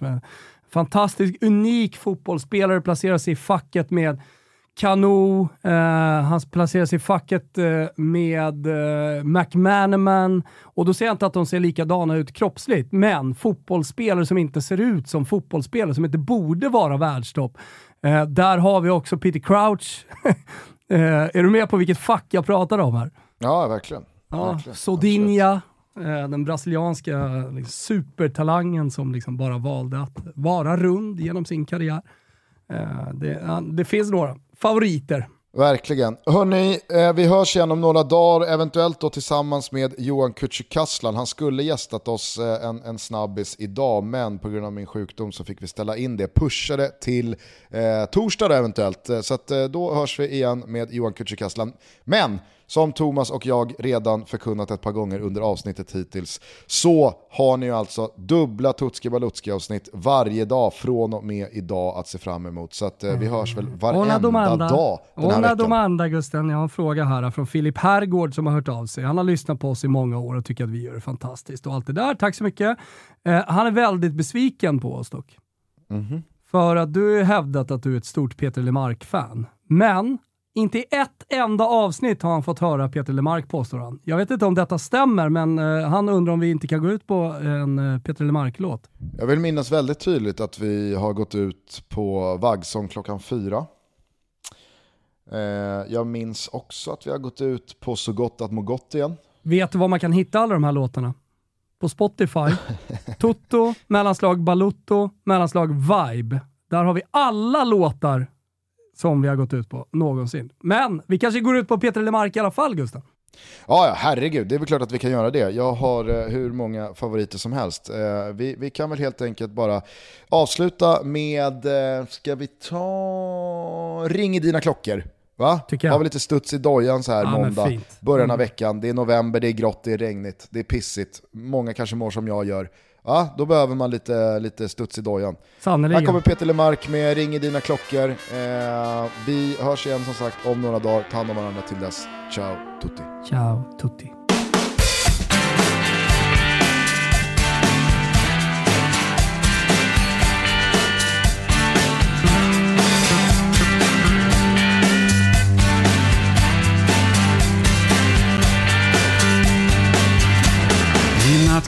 Fantastisk, unik fotbollsspelare, placerar sig i facket med Kanu, eh, han placerar sig i facket eh, med eh, McManaman. Och då säger jag inte att de ser likadana ut kroppsligt, men fotbollsspelare som inte ser ut som fotbollsspelare, som inte borde vara världstopp. Eh, där har vi också Peter Crouch. Eh, är du med på vilket fack jag pratar om här? Ja, verkligen. Ja, verkligen. Sodinha, eh, den brasilianska liksom, supertalangen som liksom bara valde att vara rund genom sin karriär. Det, det finns några favoriter. Verkligen. Hörni, eh, vi hörs igen om några dagar, eventuellt då tillsammans med Johan Kücükaslan. Han skulle gästat oss eh, en, en snabbis idag, men på grund av min sjukdom så fick vi ställa in det. Pushade till eh, torsdag eventuellt, eh, så att, eh, då hörs vi igen med Johan Kücükaslan. Men som Thomas och jag redan förkunnat ett par gånger under avsnittet hittills, så har ni alltså dubbla Tutski Balutski avsnitt varje dag från och med idag att se fram emot. Så att, eh, vi hörs väl varenda domanda. dag den här veckan. domanda Gusten, jag har en fråga här från Filip Herrgård som har hört av sig. Han har lyssnat på oss i många år och tycker att vi gör det fantastiskt och allt det där. Tack så mycket. Eh, han är väldigt besviken på oss dock. Mm -hmm. För att du har hävdat att du är ett stort Peter LeMarc-fan. Men inte i ett enda avsnitt har han fått höra Peter Lemark påstår han. Jag vet inte om detta stämmer, men uh, han undrar om vi inte kan gå ut på en uh, Peter Lemark-låt. Jag vill minnas väldigt tydligt att vi har gått ut på Vaggsång klockan fyra. Uh, jag minns också att vi har gått ut på Så gott att må gott igen. Vet du var man kan hitta alla de här låtarna? På Spotify. Toto, mellanslag Balutto, mellanslag Vibe. Där har vi alla låtar som vi har gått ut på någonsin. Men vi kanske går ut på Peter Lemark i alla fall, Gustav? Ja, ja, herregud, det är väl klart att vi kan göra det. Jag har eh, hur många favoriter som helst. Eh, vi, vi kan väl helt enkelt bara avsluta med, eh, ska vi ta Ring i dina klockor? Va? Tycker jag. Har vi lite studs i dojan så här ja, måndag, början av mm. veckan. Det är november, det är grått, det är regnigt, det är pissigt. Många kanske mår som jag gör. Ja, då behöver man lite, lite studs i dojan. Sannoliken. Här kommer Peter Lemark med Ring i dina klockor. Eh, vi hörs igen som sagt om några dagar. Ta hand om varandra till dess. Ciao tutti. Ciao tutti.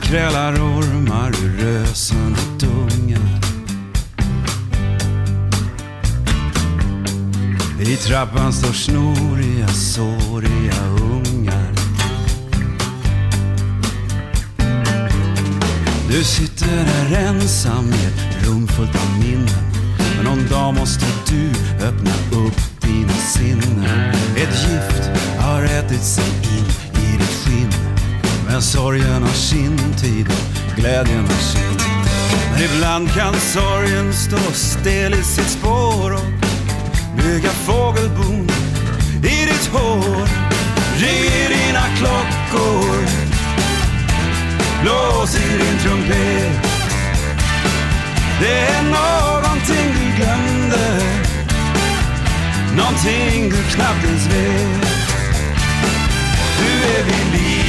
krälar ormar ur dungar. I trappan står snoriga, såriga ungar. Du sitter här ensam i ett rum fullt av minnen. Men någon dag måste du öppna upp dina sinnen. Ett gift har ätit sig in i ditt skinn. Men sorgen har sin tid och glädjen har sitt, Men ibland kan sorgen stå stel i sitt spår och bygga fågelbon i ditt hår. Ring i dina klockor, blås i din trumpet. Det är någonting du glömde Någonting du knappt ens vet. Du är vid liv.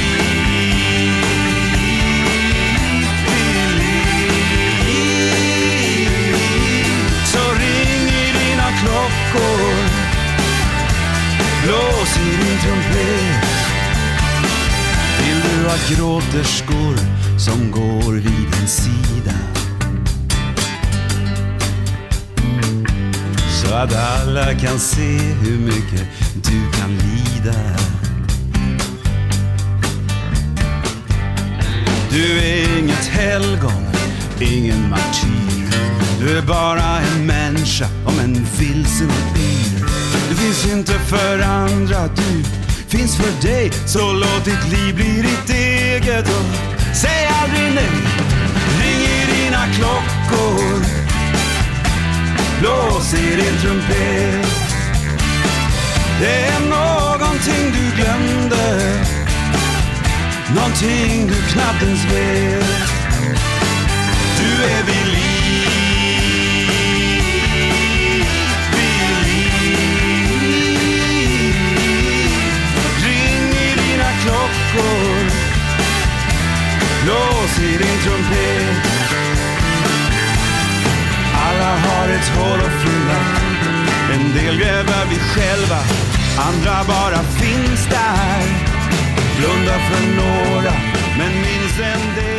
Klockor. Blås i din trumpet. Vill du ha gråterskor som går vid din sida? Så att alla kan se hur mycket du kan lida. Du är inget helgon, ingen martyr. Du är bara en människa om en vilsen bil. Du finns inte för andra, du finns för dig. Så låt ditt liv bli ditt eget och säg aldrig nej. Ring i dina klockor, blås i din trumpet. Det är någonting du glömde, någonting du knappt ens vet. Du är vid människor. blås i din trumpet. Alla har ett hål att fylla. En del gräver vi själva, andra bara finns där. Blunda för några, men minns en del